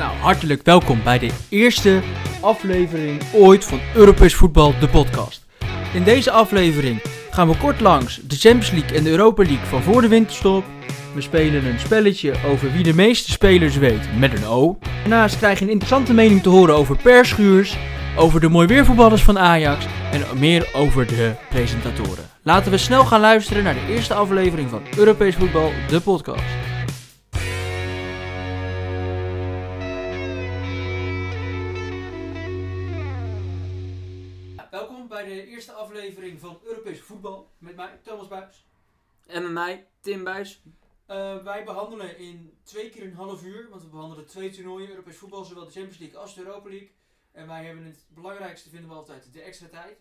Nou, hartelijk welkom bij de eerste aflevering ooit van Europees Voetbal, de podcast. In deze aflevering gaan we kort langs de Champions League en de Europa League van voor de winterstop. We spelen een spelletje over wie de meeste spelers weet met een O. Daarnaast krijg je een interessante mening te horen over perschuurs, over de mooi weervoetballers van Ajax en meer over de presentatoren. Laten we snel gaan luisteren naar de eerste aflevering van Europees Voetbal, de podcast. Eerste aflevering van Europees Voetbal met mij, Thomas Buis. En met mij, Tim Buis. Uh, wij behandelen in twee keer een half uur, want we behandelen twee toernooien, Europees voetbal, zowel de Champions League als de Europa League. En wij hebben het belangrijkste, vinden we altijd, de extra tijd.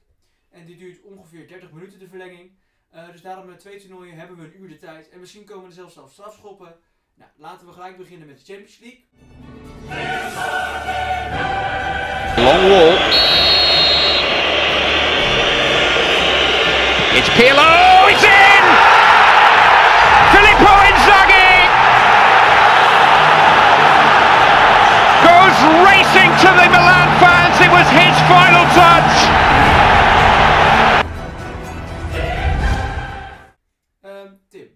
En die duurt ongeveer 30 minuten, de verlenging. Uh, dus daarom met twee toernooien hebben we een uur de tijd. En misschien komen er zelfs zelfs strafschoppen. Nou, laten we gelijk beginnen met de Champions League. Long wall. Pirlo. It's in. Filippo Inzaghi goes racing to the Milan fans. It was his final touch. Ehm, Tim,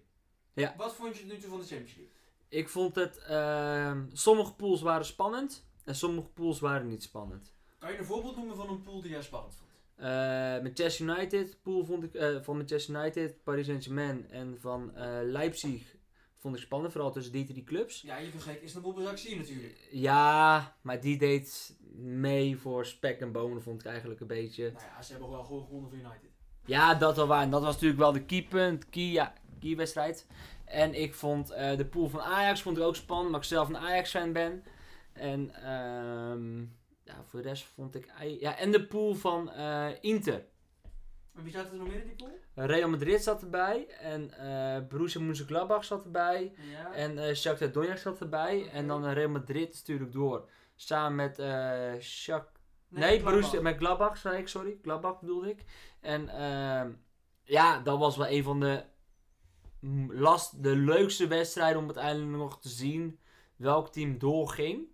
Ja. wat vond je tot nu toe van de Champions League? Ik vond het, ehm, sommige pools waren spannend en sommige pools waren niet spannend. Kan je een voorbeeld noemen van een pool die jij spannend vond? Eh, Manchester United, pool vond ik, eh, van Manchester United, Paris Saint-Germain en van eh, Leipzig vond ik spannend, vooral tussen die drie clubs. Ja, je vergeet Istanbul Basaksehir natuurlijk. Ja, maar die deed mee voor spek en bonen, vond ik eigenlijk een beetje. Nou ja, ze hebben wel gewoon gewonnen voor United. Ja, dat wel waar. En dat was natuurlijk wel de keypunt, key, ja, keywedstrijd. En ik vond de pool van Ajax vond ik ook spannend, omdat ik zelf een Ajax-fan ben. En ehm, ja, voor de rest vond ik... Ja, en de pool van eh, Inter. En wie zaten er nog meer in die pool? Real Madrid zat erbij. En eh Borussia Mönchengladbach zat erbij. Ja. En eh Shakhtar Donetsk zat erbij. En dan Real Madrid natuurlijk door. Samen met eh Shak... Nee. Borussia, met Gladbach zei ik, sorry. Gladbach bedoelde ik. En ehm, ja, dat was wel een van de, last, de leukste wedstrijden om uiteindelijk nog te zien welk team doorging.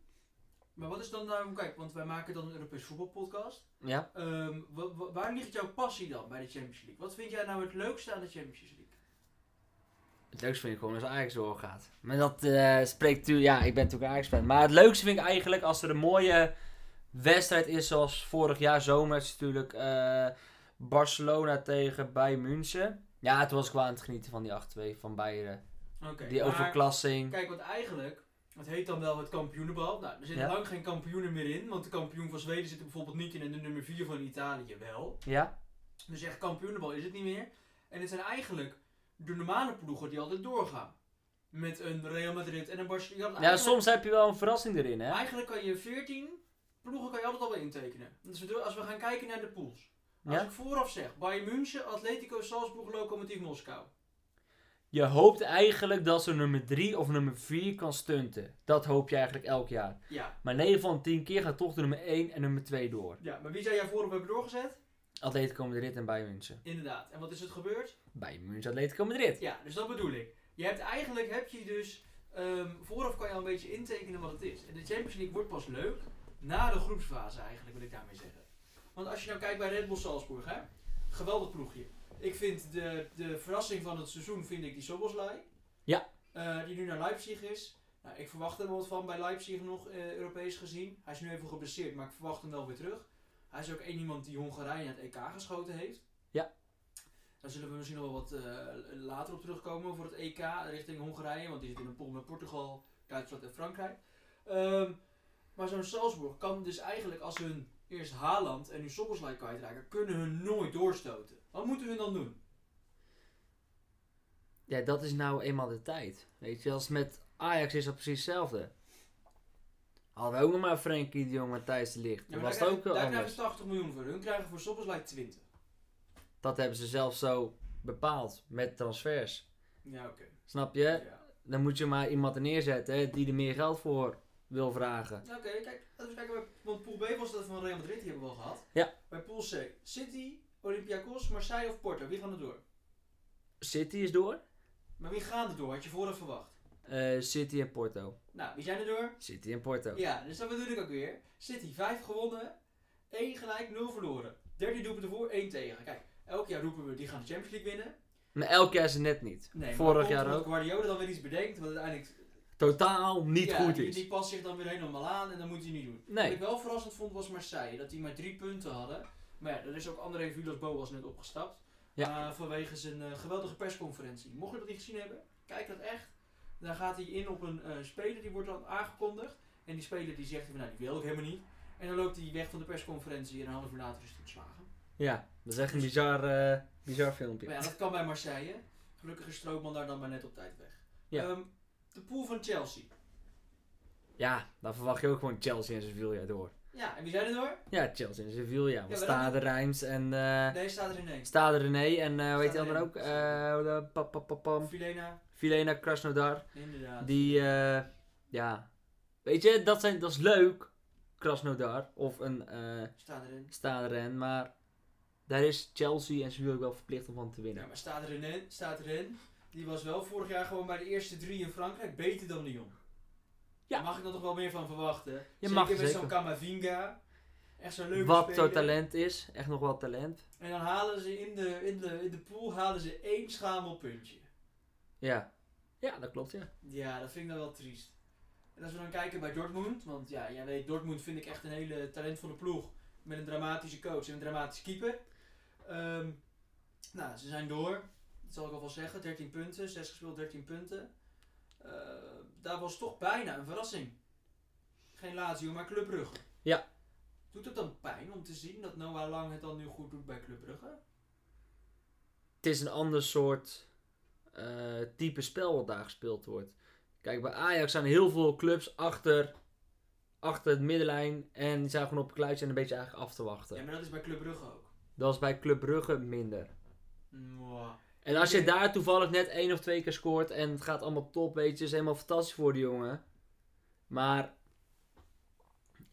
Maar wat is dan nou, kijk, want wij maken dan een Europees voetbalpodcast. Ja. Ehm, wa- wa- waar ligt jouw passie dan bij de Champions League? Wat vind jij nou het leukste aan de Champions League? Het leukste vind ik gewoon als Ajax doorgaat. Maar dat eh, spreekt natuurlijk... Ja, ik ben natuurlijk Ajax fan. Maar het leukste vind ik eigenlijk als er een mooie wedstrijd is zoals vorig jaar zomer. is natuurlijk eh, Barcelona tegen Bayern München. Ja, toen was ik wel aan het genieten van die 8-2 van Bayern. Oké. Die overklassing. Kijk, want eigenlijk, het heet dan wel het kampioenenbal. Nou, er zitten Ja. lang geen kampioenen meer in, want de kampioen van Zweden zit er bijvoorbeeld niet in en de nummer 4 van Italië wel. Ja? Dus echt kampioenenbal is het niet meer. En het zijn eigenlijk de normale ploegen die altijd doorgaan. Met een Real Madrid en een Barcelona. Ja, soms heb je wel een verrassing erin, hè? Eigenlijk kan je 14 ploegen kan je altijd al wel intekenen. Dus als we gaan kijken naar de pools. Als Ja? ik vooraf zeg, Bayern München, Atletico Salzburg, Lokomotief Moskou. Je hoopt eigenlijk dat ze nummer 3 of nummer 4 kan stunten. Dat hoop je eigenlijk elk jaar. Ja. Maar 9 van 10 keer gaat toch de nummer 1 en nummer 2 door. ja, maar wie zou jij vooraf hebben doorgezet? Atletico Madrid en Bayern München. Inderdaad. En wat is het gebeurd? Bayern München, Atletico Madrid. Ja, dus dat bedoel ik. Je hebt eigenlijk, heb je dus, ehm, vooraf kan je al een beetje intekenen wat het is. En de Champions League wordt pas leuk na de groepsfase eigenlijk, wil ik daarmee zeggen. Want als je nou kijkt bij Red Bull Salzburg, hè. Geweldig ploegje. Ik vind de, de verrassing van het seizoen, vind ik die Soboslai. Ja. Eh, die nu naar Leipzig is. Nou, ik verwacht er wel wat van bij Leipzig nog, eh, Europees gezien. Hij is nu even geblesseerd, maar ik verwacht hem wel weer terug. Hij is ook één iemand die Hongarije naar het EK geschoten heeft. Ja. Daar zullen we misschien nog wel wat eh, later op terugkomen voor het EK richting Hongarije. Want die zit in een pool met Portugal, Duitsland en Frankrijk. Ehm, maar zo'n Salzburg kan dus eigenlijk als hun eerst Haaland en nu Soboslai kwijtraken, kunnen hun nooit doorstoten. Wat moeten hun dan doen? Ja, dat is nou eenmaal de tijd. Weet je, als met Ajax is dat precies hetzelfde. Hadden we ook nog maar Frenkie de Jong en Thijs de Licht. Ja, Dat maar was daar ook daar krijgen ze 80 miljoen voor. Hun krijgen voor Soboslai 20. Dat hebben ze zelf zo bepaald met transfers. Ja, oké. Snap je? Ja. Dan moet je maar iemand er neerzetten hè, die er meer geld voor wil vragen. Ja, Oké, kijk, laten we kijken. Want Pool B was dat van Real Madrid, die hebben we al gehad. Ja. Bij Pool C, City, Olympiakos, Marseille of Porto, wie gaan er door? City is door. Maar wie gaan er door? Had je vooraf verwacht? Eh, City en Porto. Nou, wie zijn er door? City en Porto. Ja, dus dat bedoel ik ook weer. City 5 gewonnen, 1 gelijk, 0 verloren. 13 doelpunten voor, 1 tegen. Kijk, elk jaar roepen we die gaan de Champions League winnen. Maar elk jaar is het net niet. Nee, Vorig jaar ook. Guardiola dan weer iets bedenkt, wat uiteindelijk Totaal niet ja, goed die, is. die past zich dan weer helemaal aan en dan moet hij niet doen. Nee. Wat ik wel verrassend vond was Marseille, dat die maar drie punten hadden. Maar ja, er is ook André Villas-Boas net opgestapt. Ja. eh, vanwege zijn eh, geweldige persconferentie. Mocht je dat niet gezien hebben, kijk dat echt. Dan gaat hij in op een eh, speler, die wordt dan aangekondigd. En die speler die zegt, nou die wil ik helemaal niet. En dan loopt hij weg van de persconferentie en een half uur later is hij ontslagen. Ja, dat is echt een bizar, bizar filmpje. Maar ja, dat kan bij Marseille. Gelukkig is Strootman daar dan maar net op tijd weg. Ja. Ehm, de pool van Chelsea. Ja, dan verwacht je ook gewoon Chelsea en Sevilla door. Ja, en wie zijn er door? Ja, Chelsea en Sevilla. Want maar Stade Rijns en eh Nee, staat er ineens. Stade René en eh hoe heet die Stade ook? René. De pa- pa- pa- pam. Filena, Filena Krasnodar. inderdaad. Die, ja. Weet je, dat, zijn, dat is leuk. Krasnodar. Of een eh Staat erin. Stade Ren. Maar daar is Chelsea en Sevilla ook wel verplicht om van te winnen. Ja, maar staat erin, staat erin. Die was wel vorig jaar gewoon bij de eerste drie in Frankrijk beter dan Lyon. Ja. Daar mag ik dan toch wel meer van verwachten. Je zeker mag met zeker. zo'n Kamavinga. Echt zo'n leuke Wat speler. zo talent is. Echt nog wel talent. En dan halen ze in de, in, de, in de pool halen ze één schamelpuntje. Ja. Ja, dat klopt, ja. Ja, dat vind ik dan wel triest. En als we dan kijken bij Dortmund, want ja, jij weet, Dortmund vind ik echt een hele talentvolle ploeg. Met een dramatische coach en een dramatische keeper. Ehm, nou, ze zijn door. Dat zal ik al wel zeggen. 13 punten, 6 gespeeld, 13 punten. Eh, daar was toch bijna een verrassing. Geen Lazio, maar Club Brugge. Ja. Doet het dan pijn om te zien dat Noah Lang het dan nu goed doet bij Club Brugge? Het is een ander soort eh, type spel wat daar gespeeld wordt. Kijk, bij Ajax zijn heel veel clubs achter, achter het middenlijn. En die zijn gewoon op een kluitje en een beetje eigenlijk af te wachten. Ja, maar dat is bij Club Brugge ook. Dat is bij Club Brugge minder. Mwah. En als je daar toevallig net één of twee keer scoort en het gaat allemaal top, weet je, is helemaal fantastisch voor die jongen. Maar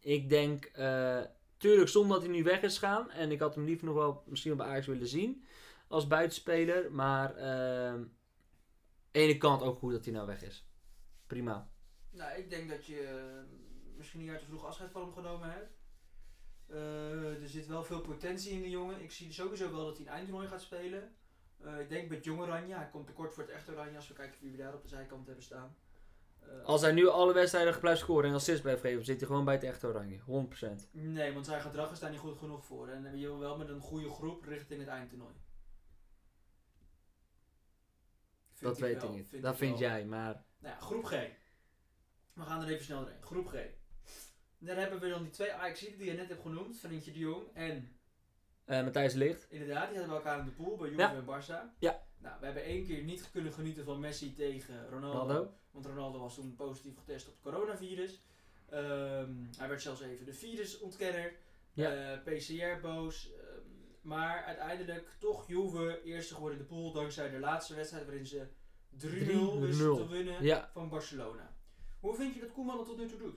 ik denk, eh, tuurlijk zonder dat hij nu weg is gegaan. En ik had hem liever nog wel misschien wel bij Ajax willen zien als buitenspeler. Maar eh, aan de ene kant ook goed dat hij nou weg is. Prima. Nou, ik denk dat je eh, misschien niet uit te vroeg afscheid van hem genomen hebt. Er zit wel veel potentie in de jongen. Ik zie sowieso wel dat hij een eindtoernooi gaat spelen. Eh, ik denk met Jong Oranje. Hij komt tekort voor het echte Oranje als we kijken wie we daar op de zijkant hebben staan. Eh, Als hij nu alle wedstrijden blijft scoren en assist blijft geven, zit hij gewoon bij het echte oranje. 100%. Nee, want zijn gedrag is daar niet goed genoeg voor. En je wil wel met een goede groep richting het eindtoernooi. Vind Dat weet wel, ik niet. vind dat ik vind wel. jij, maar... Nou ja, groep G. We gaan er even snel doorheen. Groep G. Dan hebben we dan die twee Ajaxiden die je net hebt genoemd. Vriendje de Jong en eh Matthijs Licht. inderdaad, die hadden we elkaar in de pool bij Juve Ja. en Barça. Ja. Nou, we hebben één keer niet kunnen genieten van Messi tegen Ronaldo. Ronaldo. Want Ronaldo was toen positief getest op het coronavirus. Ehm, hij werd zelfs even de virusontkenner. Ja. Eh, PCR boos. Ehm, maar uiteindelijk toch Juve eerste geworden in de pool. Dankzij de laatste wedstrijd waarin ze 3-0 wisten 3-0. te winnen Ja. van Barcelona. Hoe vind je dat Koeman het tot nu toe doet?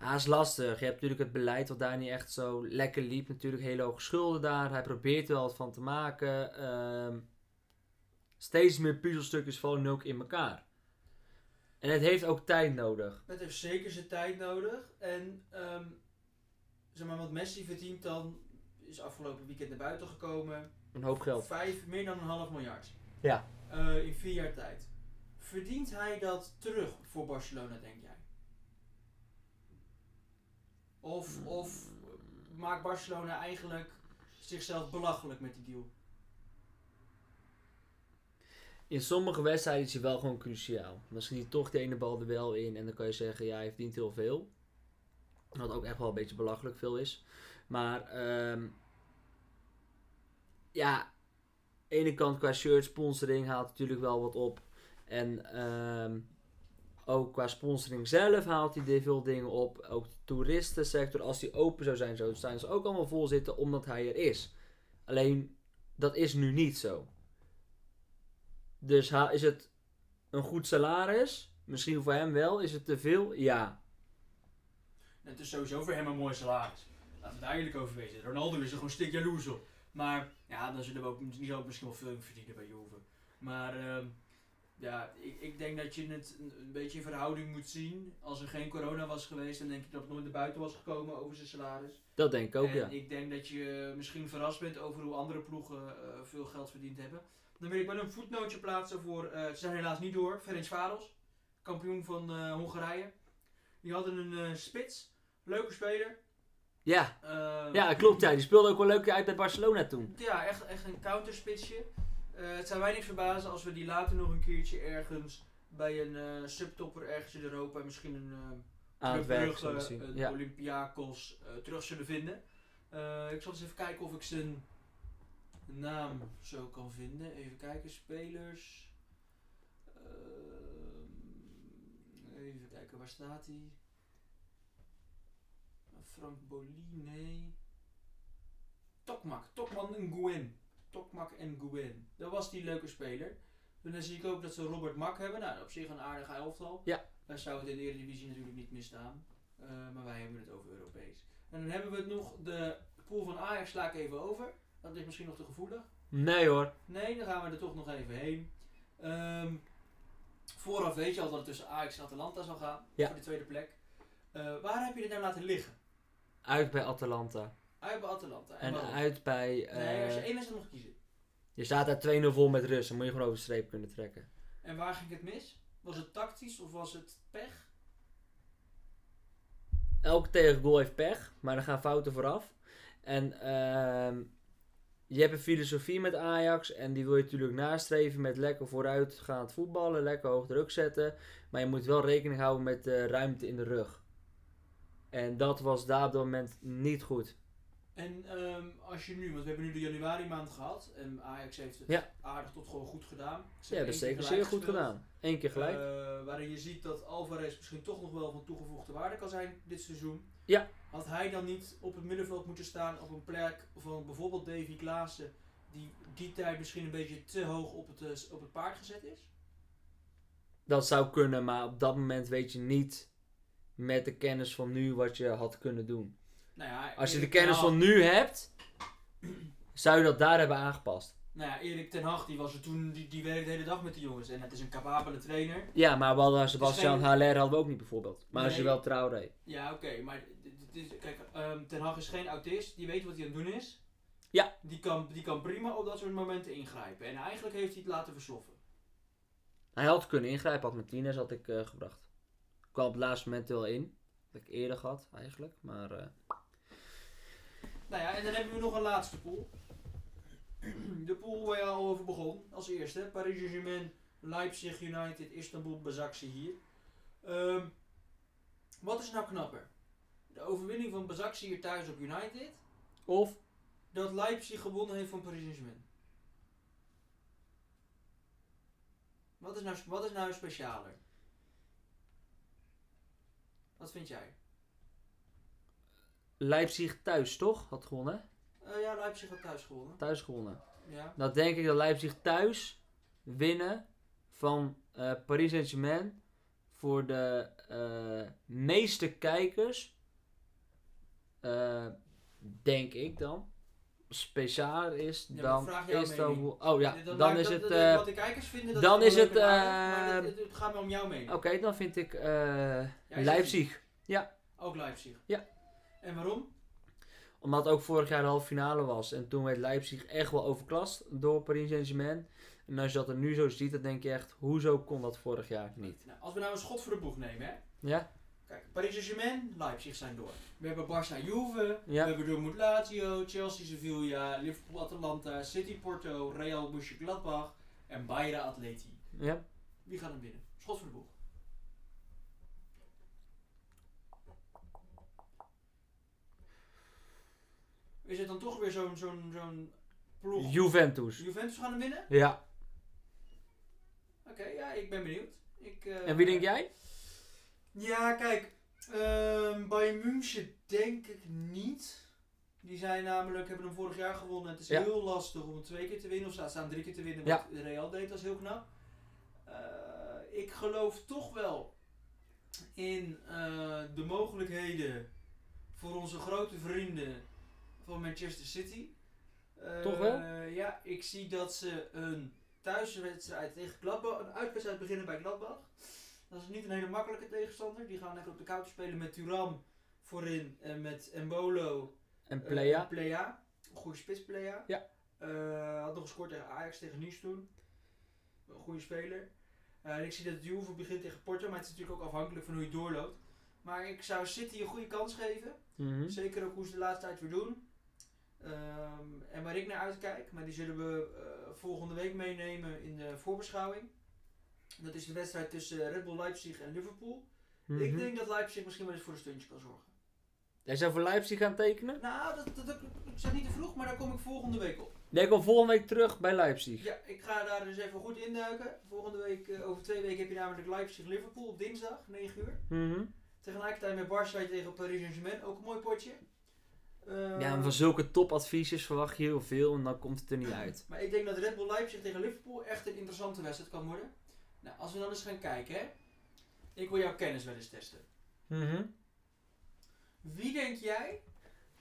Ja, is lastig. Je hebt natuurlijk het beleid wat daar niet echt zo lekker liep. Natuurlijk hele hoge schulden daar. Hij probeert er wel wat van te maken. Ehm, steeds meer puzzelstukjes vallen nu ook in elkaar. En het heeft ook tijd nodig. Het heeft zeker zijn tijd nodig. En ehm, zeg maar, wat Messi verdient dan, is afgelopen weekend naar buiten gekomen. Een hoop geld. Vijf, meer dan een half miljard. Ja. Eh, in vier jaar tijd. Verdient hij dat terug voor Barcelona, denk jij? Of, of maakt Barcelona eigenlijk zichzelf belachelijk met die deal? In sommige wedstrijden is hij wel gewoon cruciaal. Dan schiet hij toch de ene bal er wel in. En dan kan je zeggen, ja, hij verdient heel veel. Wat ook echt wel een beetje belachelijk veel is. Maar, ehm, ja, ene kant qua shirt sponsoring haalt natuurlijk wel wat op. En ehm, ook qua sponsoring zelf haalt hij veel dingen op. Ook de toeristensector, als die open zou zijn, zo zijn ze ook allemaal vol zitten omdat hij er is. Alleen, dat is nu niet zo. Dus is het een goed salaris? Misschien voor hem wel. Is het te veel? Ja. Het is sowieso voor hem een mooi salaris. Laten we daar eerlijk over wezen. Ronaldo is er gewoon stik jaloers op. Maar ja, dan zullen we ook, die ook misschien wel veel verdienen bij Juve. Maar ehm, Ja, ik, ik denk dat je het een, een beetje in verhouding moet zien. Als er geen corona was geweest, dan denk ik dat het nooit naar buiten was gekomen over zijn salaris. Dat denk ik ook, en ja. ik denk dat je misschien verrast bent over hoe andere ploegen eh, veel geld verdiend hebben. Dan wil ik wel een voetnootje plaatsen voor, eh, ze zijn helaas niet door, Ferenc Varos, kampioen van eh, Hongarije. Die hadden een spits, leuke speler. Ja, ja klopt. Ja. Die speelde ook wel leuk uit bij Barcelona toen. Ja, echt, echt een counterspitsje. Eh het zou mij niet verbazen als we die later nog een keertje ergens bij een eh, subtopper ergens in Europa, misschien een uh, zullen Brugge, een Ja. Olympiakos eh, terug zullen vinden. Eh, ik zal eens even kijken of ik zijn naam zo kan vinden. Even kijken, spelers. Even kijken, waar staat hij? Frank Boli, nee. Tokmak, Tokman Nguyen. Tokmak en Nguyen. Dat was die leuke speler. En dan zie ik ook dat ze Robert Mak hebben. Nou, op zich een aardige elftal. Ja. Daar zou het in de Eredivisie natuurlijk niet misstaan. Eh maar wij hebben het over Europees. En dan hebben we het nog, de pool van Ajax sla ik even over. Dat is misschien nog te gevoelig. Nee hoor. Nee, dan gaan we er toch nog even heen. Ehm, vooraf weet je al dat het tussen Ajax en Atalanta zal gaan. Ja. Voor de tweede plek. Eh, waar heb je dit nou laten liggen? Uit bij Atalanta. Uit bij Atalanta. En, En uit bij... eh, Nee, als je één wedstrijd mag kiezen. je staat daar 2-0 vol met rust. Dan moet je gewoon over de streep kunnen trekken. En waar ging het mis? Was het tactisch of was het pech? Elke tegengoal heeft pech, maar er gaan fouten vooraf. En ehm, je hebt een filosofie met Ajax en die wil je natuurlijk nastreven met lekker vooruitgaand voetballen, lekker hoog druk zetten. Maar je moet wel rekening houden met de ruimte in de rug. En dat was daar op dat moment niet goed. En ehm, als je nu, want we hebben nu de januari maand gehad en Ajax heeft het Ja. aardig tot gewoon goed gedaan. Ze keer zeker zeer goed gedaan. Eén keer gelijk. Eh, waarin je ziet dat Alvarez misschien toch nog wel van toegevoegde waarde kan zijn dit seizoen. Ja. Had hij dan niet op het middenveld moeten staan op een plek van bijvoorbeeld Davy Klaassen, die die tijd misschien een beetje te hoog op het, eh, op het paard gezet is? Dat zou kunnen, maar op dat moment weet je niet met de kennis van nu wat je had kunnen doen. Nou ja, Als je de kennis van nu hebt, zou je dat daar hebben aangepast. Nou ja, Erik ten Hag, die was er toen, die, die werkte de hele dag met de jongens. En het is een capabele trainer. Ja, maar we hadden Sebastian geen- Haller hadden we ook niet bijvoorbeeld. Maar als je wel trouw reed. Ja, oké, maar is, kijk, ehm, ten Hag is geen autist. Die weet wat hij aan het doen is. Ja. Die kan, die kan prima op dat soort momenten ingrijpen. En eigenlijk heeft hij het laten versloffen. Hij had kunnen ingrijpen, had Martinez had ik eh, gebracht. Kwam op het laatste moment wel in. Dat ik eerder gehad eigenlijk. Maar eh, Nou ja, en dan hebben we nog een laatste pool. De pool waar je al over begon, als eerste. Paris Saint-Germain, Leipzig United, Istanbul, Basaksehir. hier. Ehm, wat is nou knapper? De overwinning van Basaksehir thuis op United, of dat Leipzig gewonnen heeft van Paris Saint-Germain. Wat is nou, wat is nou specialer? Wat vind jij? Leipzig thuis toch? Had gewonnen. Eh, ja, Leipzig had thuis gewonnen. Thuis gewonnen. Ja. Dan denk ik dat Leipzig thuis winnen van eh, Paris Saint-Germain. Voor de eh, meeste kijkers. denk ik dan. Speciaal is Ja, dan jouw Istanbul. Oh ja, dan is dat- het. dat- wat de kijkers vinden, dat dan is, is het, maar het, het gaat maar om jouw mening. Oké, dan vind ik Leipzig. Ook Leipzig. Ja. En waarom? Omdat het ook vorig jaar de halve finale was. En toen werd Leipzig echt wel overklast door Paris Saint-Germain. En als je dat er nu zo ziet, dan denk je echt, hoezo kon dat vorig jaar niet? Nou, als we nou een schot voor de boeg nemen, hè. Ja? Kijk, Paris Saint-Germain, Leipzig zijn door. We hebben Barça Juve, Ja. we hebben Dortmund Lazio, Chelsea Sevilla, Liverpool Atalanta, City Porto, Real Mönchengladbach en Bayern Atleti. Ja? Wie gaat hem winnen? Schot voor de boeg. Is het dan toch weer zo'n zo'n zo'n ploeg? Juventus. Juventus gaan hem winnen? Ja. Oké, ja, ik ben benieuwd. Ik, eh, En wie denk jij? Ja, kijk, ehm bij München denk ik niet. Die zijn namelijk, hebben hem vorig jaar gewonnen. Het is Ja. heel lastig om het twee keer te winnen. Of ze staan drie keer te winnen, Ja. wat Real deed. Dat is heel knap. Eh, ik geloof toch wel in eh, de mogelijkheden voor onze grote vrienden van Manchester City. Eh, Toch wel? Ja, ik zie dat ze een thuiswedstrijd tegen Gladbach. Een uitwedstrijd beginnen bij Gladbach. Dat is niet een hele makkelijke tegenstander. Die gaan lekker op de counter spelen met Turam voorin en met Embolo En eh, Playa. Een goede spits Playa. Ja. Eh, had nog gescoord tegen Ajax, tegen Nice toen. Een goede speler. Eh, ik zie dat Juve begint tegen Porto, maar het is natuurlijk ook afhankelijk van hoe je doorloopt. Maar ik zou City een goede kans geven. Mhm. Zeker ook hoe ze de laatste tijd weer doen. Ehm, en waar ik naar uitkijk, maar die zullen we eh, volgende week meenemen in de voorbeschouwing. Dat is de wedstrijd tussen Red Bull Leipzig en Liverpool. Ik Mhm. denk dat Leipzig misschien wel eens voor een stuntje kan zorgen. Jij zou voor Leipzig gaan tekenen? Nou, dat, dat, dat- ik zeg niet te vroeg, maar daar kom ik volgende week op. Nee, ik kom volgende week terug bij Leipzig. Ja, ik ga daar dus even goed induiken. Volgende week, eh, over twee weken heb je namelijk Leipzig-Liverpool op dinsdag, 9 uur. Mhm. Tegelijkertijd met Barça tegen Paris Saint-Germain, ook een mooi potje. Eh, Ja, en van zulke topadviesjes verwacht je heel veel en dan komt het er niet uit. Maar ik denk dat Red Bull Leipzig tegen Liverpool echt een interessante wedstrijd kan worden. Nou, als we dan eens gaan kijken, hè. Ik wil jouw kennis wel eens testen. Mhm. Wie denk jij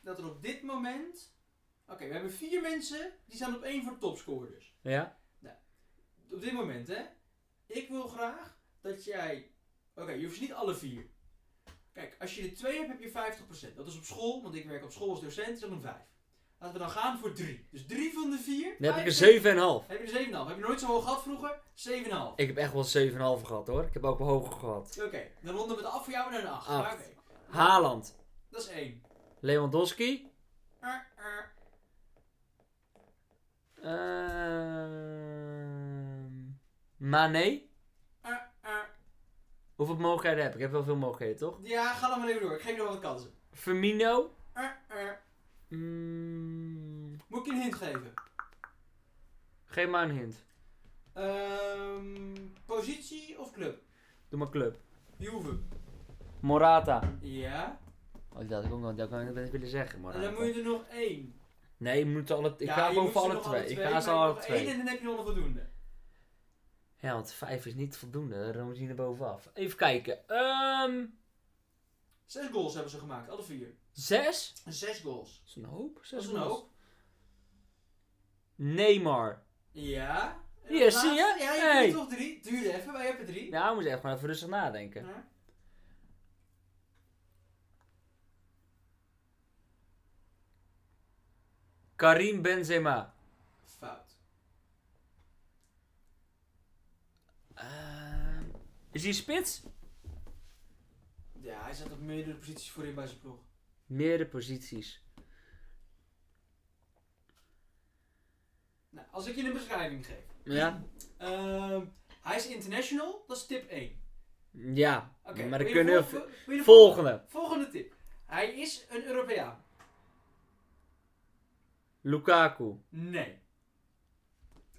dat er op dit moment... Oké, we hebben vier mensen die staan op één voor de topscorers. Ja? Op dit moment, hè. Ik wil graag dat jij... Oké, je hoeft ze niet alle vier. Kijk, als je er twee hebt, heb je 50%. Dat is op school, want ik werk op school als docent, is dat een 5. Laten we dan gaan voor drie. Dus drie van de vier. Dan heb ik een 50. 7,5. Heb je er 7,5? Heb je nooit zo hoog gehad vroeger? 7,5. Ik heb echt wel 7,5 gehad hoor. Ik heb ook wel hoger gehad. Oké, dan ronden we het af voor jou naar een 8. Acht. Oké, Haaland. dat is 1. Lewandowski. Uh, uh. Ehm Mane. Hoeveel mogelijkheden heb ik? Ik heb wel veel mogelijkheden toch? Ja, ga dan maar even door. Ik geef je nog wat kansen. Firmino. Uh, uh. Mm, Moet ik je een hint geven? geef maar een hint. Ehm, positie of club? Doe maar club. Juve. Morata. Ja. Oh, dat had ik dat kan ik wel eens willen zeggen. En Morata. dan moet je er nog één. Nee, je moet alle, ik Ja, ga gewoon voor alle nog twee. Ik ga ze alle twee. en dan heb je nog voldoende. Ja, want vijf is niet voldoende. Dan moet je naar bovenaf. Even kijken. Ehm Zes goals hebben ze gemaakt, alle vier. zes? Zes goals. Dat is een hoop. Dat Zes is een goals. hoop. Neymar. Ja. Hier, de zie je? Ja, je Hey. hebt er toch drie. Duurde even, wij hebben drie. Ja, we moeten echt maar even rustig nadenken. Ja. Karim Benzema. Fout. Ehm, is hij spits? Ja, hij zat op meerdere posities voorin bij zijn ploeg. Meerdere posities. Nou, als ik je een beschrijving geef. Ja? Ehm, hij is international, dat is tip 1. Ja. Maar dan kunnen we... Volgende. Volgende tip. Hij is een Europeaan. Lukaku. Nee.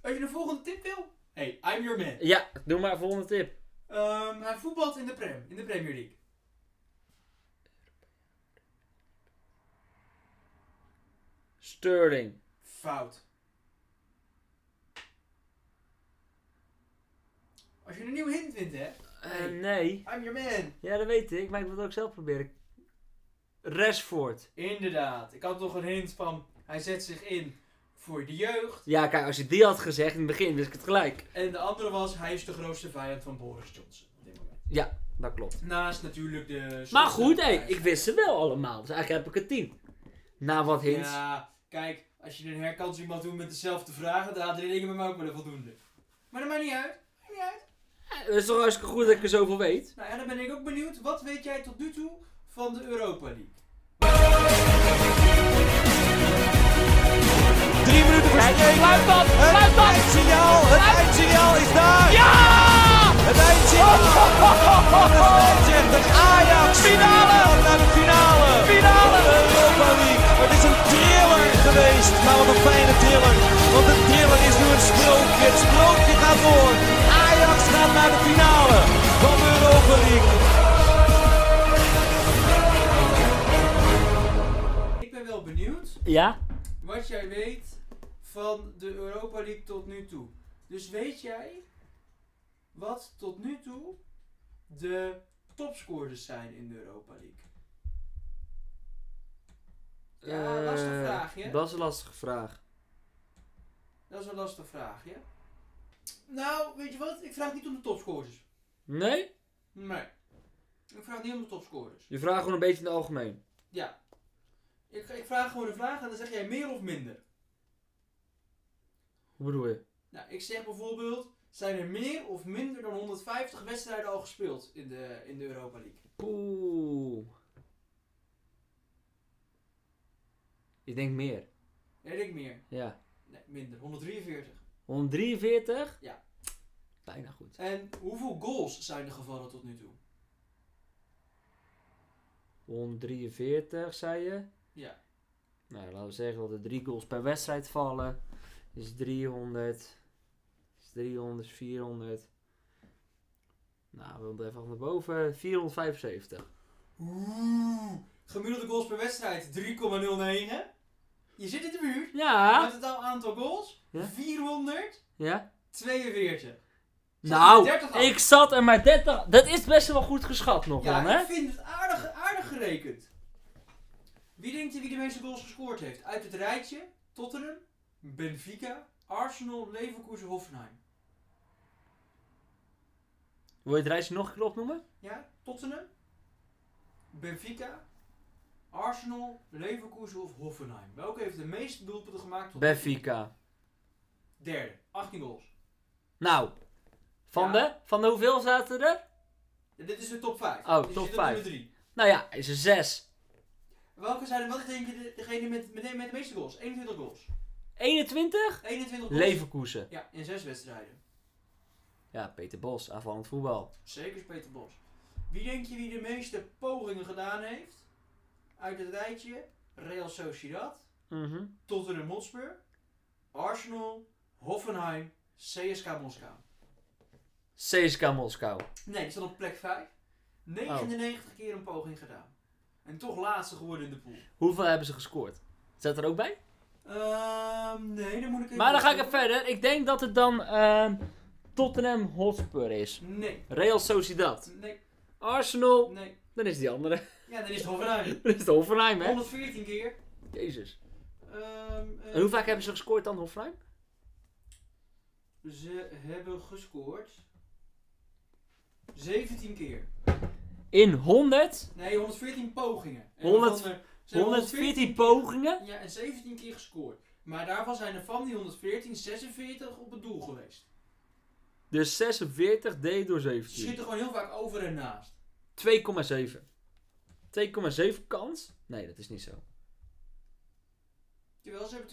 Als je de volgende tip wil. Hey, I'm your man. Ja, doe maar volgende tip. Ehm, hij voetbalt in de, Prem, in de Premier League. Sterling. Fout. Als je een nieuwe hint vindt, hè. Eh, nee. I'm your man. Ja, dat weet ik. Maar ik wil het ook zelf proberen. Rashford. Inderdaad. Ik had nog een hint van. Hij zet zich in voor de jeugd. Ja, kijk, als je die had gezegd in het begin, wist ik het gelijk. En de andere was. Hij is de grootste vijand van Boris Johnson. Op dit moment. Dat klopt. Naast natuurlijk de. Maar goed, hé, ik wist ze wel allemaal. Dus eigenlijk heb ik een 10. Na wat hints. Ja, kijk. Als je een herkansing mag doen met dezelfde vragen. Dan dingen met me ook wel voldoende. Maar dat maakt niet uit. Maakt niet uit. Het is toch hartstikke goed dat ik er zoveel weet. Nou ja, dan ben ik ook benieuwd. Wat weet jij tot nu toe van de Europa League? Sluit dat! Sluit dat! Het eindsignaal, het eindsignaal is daar! Ja! Het eindsignaal! Het zegt dat Ajax finale naar de finale! Finale! De Europa League. Het is een thriller geweest, maar wat een fijne thriller. Want de thriller is nu een sprookje. Het sprookje gaat door. Ajax gaat naar de finale van de Europa League. Ik ben wel benieuwd Ja? wat jij weet van de Europa League tot nu toe. Dus weet jij wat tot nu toe de topscorers zijn in de Europa League? Ja, lastige Eh, vraagje. Dat is een lastige vraag. Dat is een lastige vraagje. Nou, weet je wat? Ik vraag niet om de topscorers. Nee? Nee. Ik vraag niet om de topscorers. Je vraagt gewoon een beetje in het algemeen. Ja. Ik, ik vraag gewoon een vraag en dan zeg jij meer of minder. Hoe bedoel je? Nou, ik zeg bijvoorbeeld, zijn er meer of minder dan 150 wedstrijden al gespeeld in de, in de Europa League? Oeh. Ik denk meer. Ja, ik denk meer. Ja. Nee, minder. 143. 143? Ja. Bijna goed. En hoeveel goals zijn er gevallen tot nu toe? 143, zei je? Ja. Nou, laten we zeggen dat er drie goals per wedstrijd vallen. Is 300. Is 300, 400. Nou, we moeten even naar boven. 475. Oeh. Gemiddelde goals per wedstrijd 3,09. Je zit in de buurt. Ja. Het totaal aantal goals Ja. 442. Ja? Zat Nou, 30 af. ik zat er maar 30. Dat is best wel goed geschat nog Ja, dan, hè? ik vind het aardig, aardig gerekend. Wie denkt je wie de meeste goals gescoord heeft? Uit het rijtje Tottenham, Benfica, Arsenal, Leverkusen, Hoffenheim. Wil je het reisje nog een keer opnoemen? Ja, Tottenham, Benfica, Arsenal, Leverkusen of Hoffenheim. Welke heeft de meeste doelpunten gemaakt? tot- Benfica. Derde, 18 goals. Nou, van, Ja. de, van de hoeveel zaten er? Ja, dit is de top 5. Oh, dus top je zit op vijf. nummer 3. Nou ja, is er 6. Welke zijn, wat denk je de, degene met, met, met de meeste goals? 21 goals. 21? 21 goals. Leverkusen. Ja, in 6 wedstrijden. Ja, Peter Bos, aanvallend voetbal. Zeker is Peter Bos. Wie denk je wie de meeste pogingen gedaan heeft? Uit het rijtje Real Sociedad, Mhm. Tottenham Hotspur, Arsenal, Hoffenheim, CSK Moskou. CSKA Moskou. Nee, die staat op plek 5. 99 keer een poging gedaan. En toch laatste geworden in de pool. Hoeveel hebben ze gescoord? Zet er ook bij? Ehm, nee, dan moet ik even... Maar dan ga ik even verder. Ik denk dat het dan ehm, Tottenham Hotspur is. Nee, Real Sociedad. nee, Arsenal. nee. Dan is die andere. Ja, dan is het Hoffenheim. Dan is het Hoffenheim, hè? 114 keer. Jezus. Ehm, eh, En hoe vaak hebben ze gescoord dan, Hoffenheim? Ze hebben gescoord 17 keer. In 100? Nee, 114 pogingen. En 100 waarvan er- ze hebben 114 pogingen? Ja, en 17 keer gescoord. Maar daarvan zijn er van die 114 46 op het doel geweest. Dus 46 deed door Ze 17. schieten gewoon heel vaak over en naast. 2,7. 2,7 kans? Nee, dat is niet zo. Terwijl ze hebben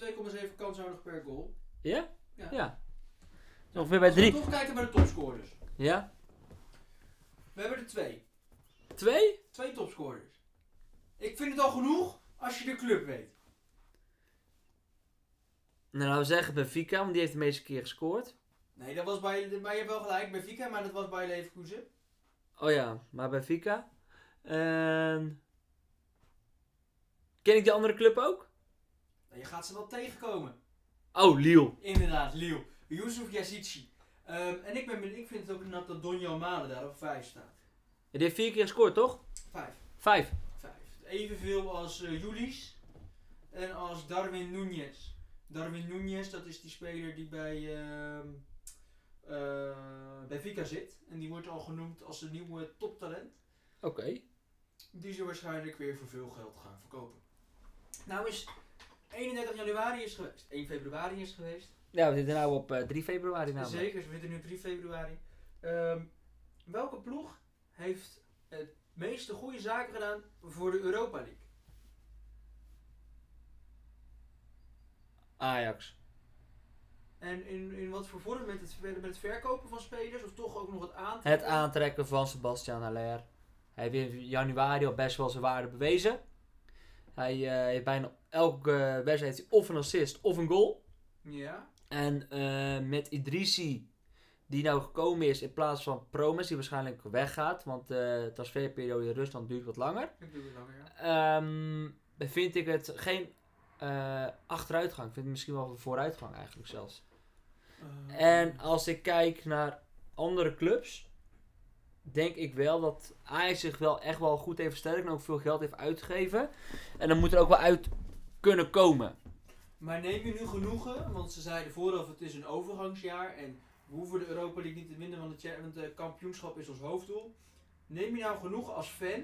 2,7 kans nodig per goal. Ja? Ja. Ja. Ongeveer bij Als we 3. toch kijken bij de topscorers. Ja? We hebben er twee. 2? Twee topscorers. Ik vind het al genoeg als je de club weet. Nou, laten we zeggen Benfica, want die heeft de meeste keer gescoord. Nee, dat was bij, maar je hebt wel gelijk bij Vika, maar dat was bij Leverkusen. Oh ja, maar Benfica. En... Ken ik die andere club ook? Nou, Je gaat ze wel tegenkomen. Oh, Lille. Inderdaad, Lille. Yusuf Yazici. Ehm, en ik, ben, ik vind het ook knap dat Donjo Malen daar op 5 staat. Die heeft vier keer gescoord, toch? 5. Vijf. 5. Evenveel als uh, Julis en als Darwin Núñez. Darwin Núñez, dat is die speler die bij, eh, bij Vika zit. En die wordt al genoemd als een nieuwe toptalent. Oké. Die ze waarschijnlijk weer voor veel geld gaan verkopen. Nou is 31 januari is geweest. 1 februari is geweest. Ja, we zitten nu op eh, 3 februari namelijk. Zeker, we zitten nu op 3 februari. Ehm, welke ploeg heeft het meeste goede zaken gedaan voor de Europa League? Ajax. En in, in wat voor vorm? Met het, met het verkopen van spelers of toch ook nog het aantrekken? Het aantrekken van Sebastian Haller. Hij heeft in januari al best wel zijn waarde bewezen. Hij eh, heeft bijna elke eh, wedstrijd of een assist of een goal. Ja. En eh, met Idrissi, die nou gekomen is in plaats van Promes, die waarschijnlijk weggaat. Want de transferperiode in Rusland duurt wat langer. Het langer, ja. Ehm, vind ik het geen eh, achteruitgang. Ik vind het misschien wel een vooruitgang eigenlijk zelfs. Ehm, En als ik kijk naar andere clubs, denk ik wel dat Ajax zich wel echt wel goed heeft versterkt en ook veel geld heeft uitgegeven. En dan moet er ook wel uit kunnen komen. Maar neem je nu genoegen, want ze zeiden vooraf het is een overgangsjaar en we hoeven de Europa League niet te winnen, want het, want het kampioenschap is ons hoofddoel. Neem je nou genoeg als fan?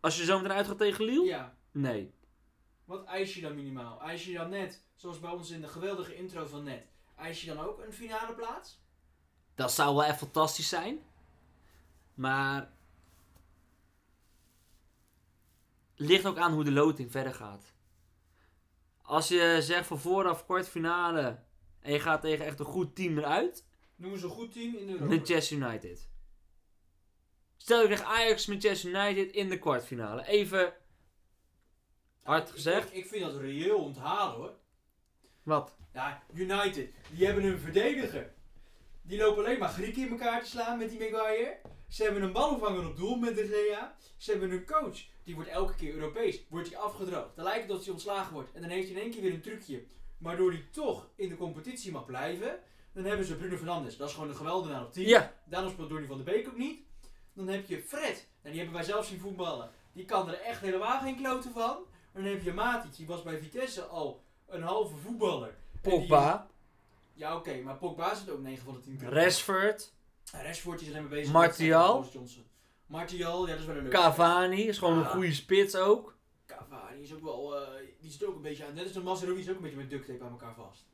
Als je zo meteen uitgaat tegen Lille? Ja. Nee. Wat eis je dan minimaal? Eis je dan net, zoals bij ons in de geweldige intro van net, eis je dan ook een finale plaats? Dat zou wel echt fantastisch zijn. Maar. Ligt ook aan hoe de loting verder gaat. Als je zegt van vooraf kwartfinale. En je gaat tegen echt een goed team eruit. Noemen ze een goed team in de Manchester United. Stel je krijgt Ajax Manchester United in de kwartfinale. Even hard gezegd. Ik, ik vind dat reëel onthalen hoor. Wat? Ja, United, die hebben een verdediger. Die lopen alleen maar Grieken in elkaar te slaan met die Maguire. Ze hebben een balvanger op doel met de Gea. Ze hebben een coach, die wordt elke keer Europees. Wordt hij afgedroogd. Dan lijkt het dat hij ontslagen wordt. En dan heeft hij in één keer weer een trucje. Waardoor hij toch in de competitie mag blijven. Dan hebben ze Bruno Fernandes. Dat is gewoon een geweldenaar op 10. Ja. Daarom speelt Donny van de Beek ook niet. Dan heb je Fred. En die hebben wij zelf zien voetballen. Die kan er echt helemaal geen kloten van. Dan heb je Matic. Die was bij Vitesse al een halve voetballer. En die- Pogba. ja, oké, maar Pogba zit ook 9 van de 10 Rashford. Rashford is maar bezig Martial. met. Martial, ja, dat is wel een leuk. Cavani. Is gewoon een Ah. goede spits ook. Cavani is ook wel, eh, die zit ook een beetje aan. Net als de Mazraoui is ook een beetje met duct tape aan elkaar vast.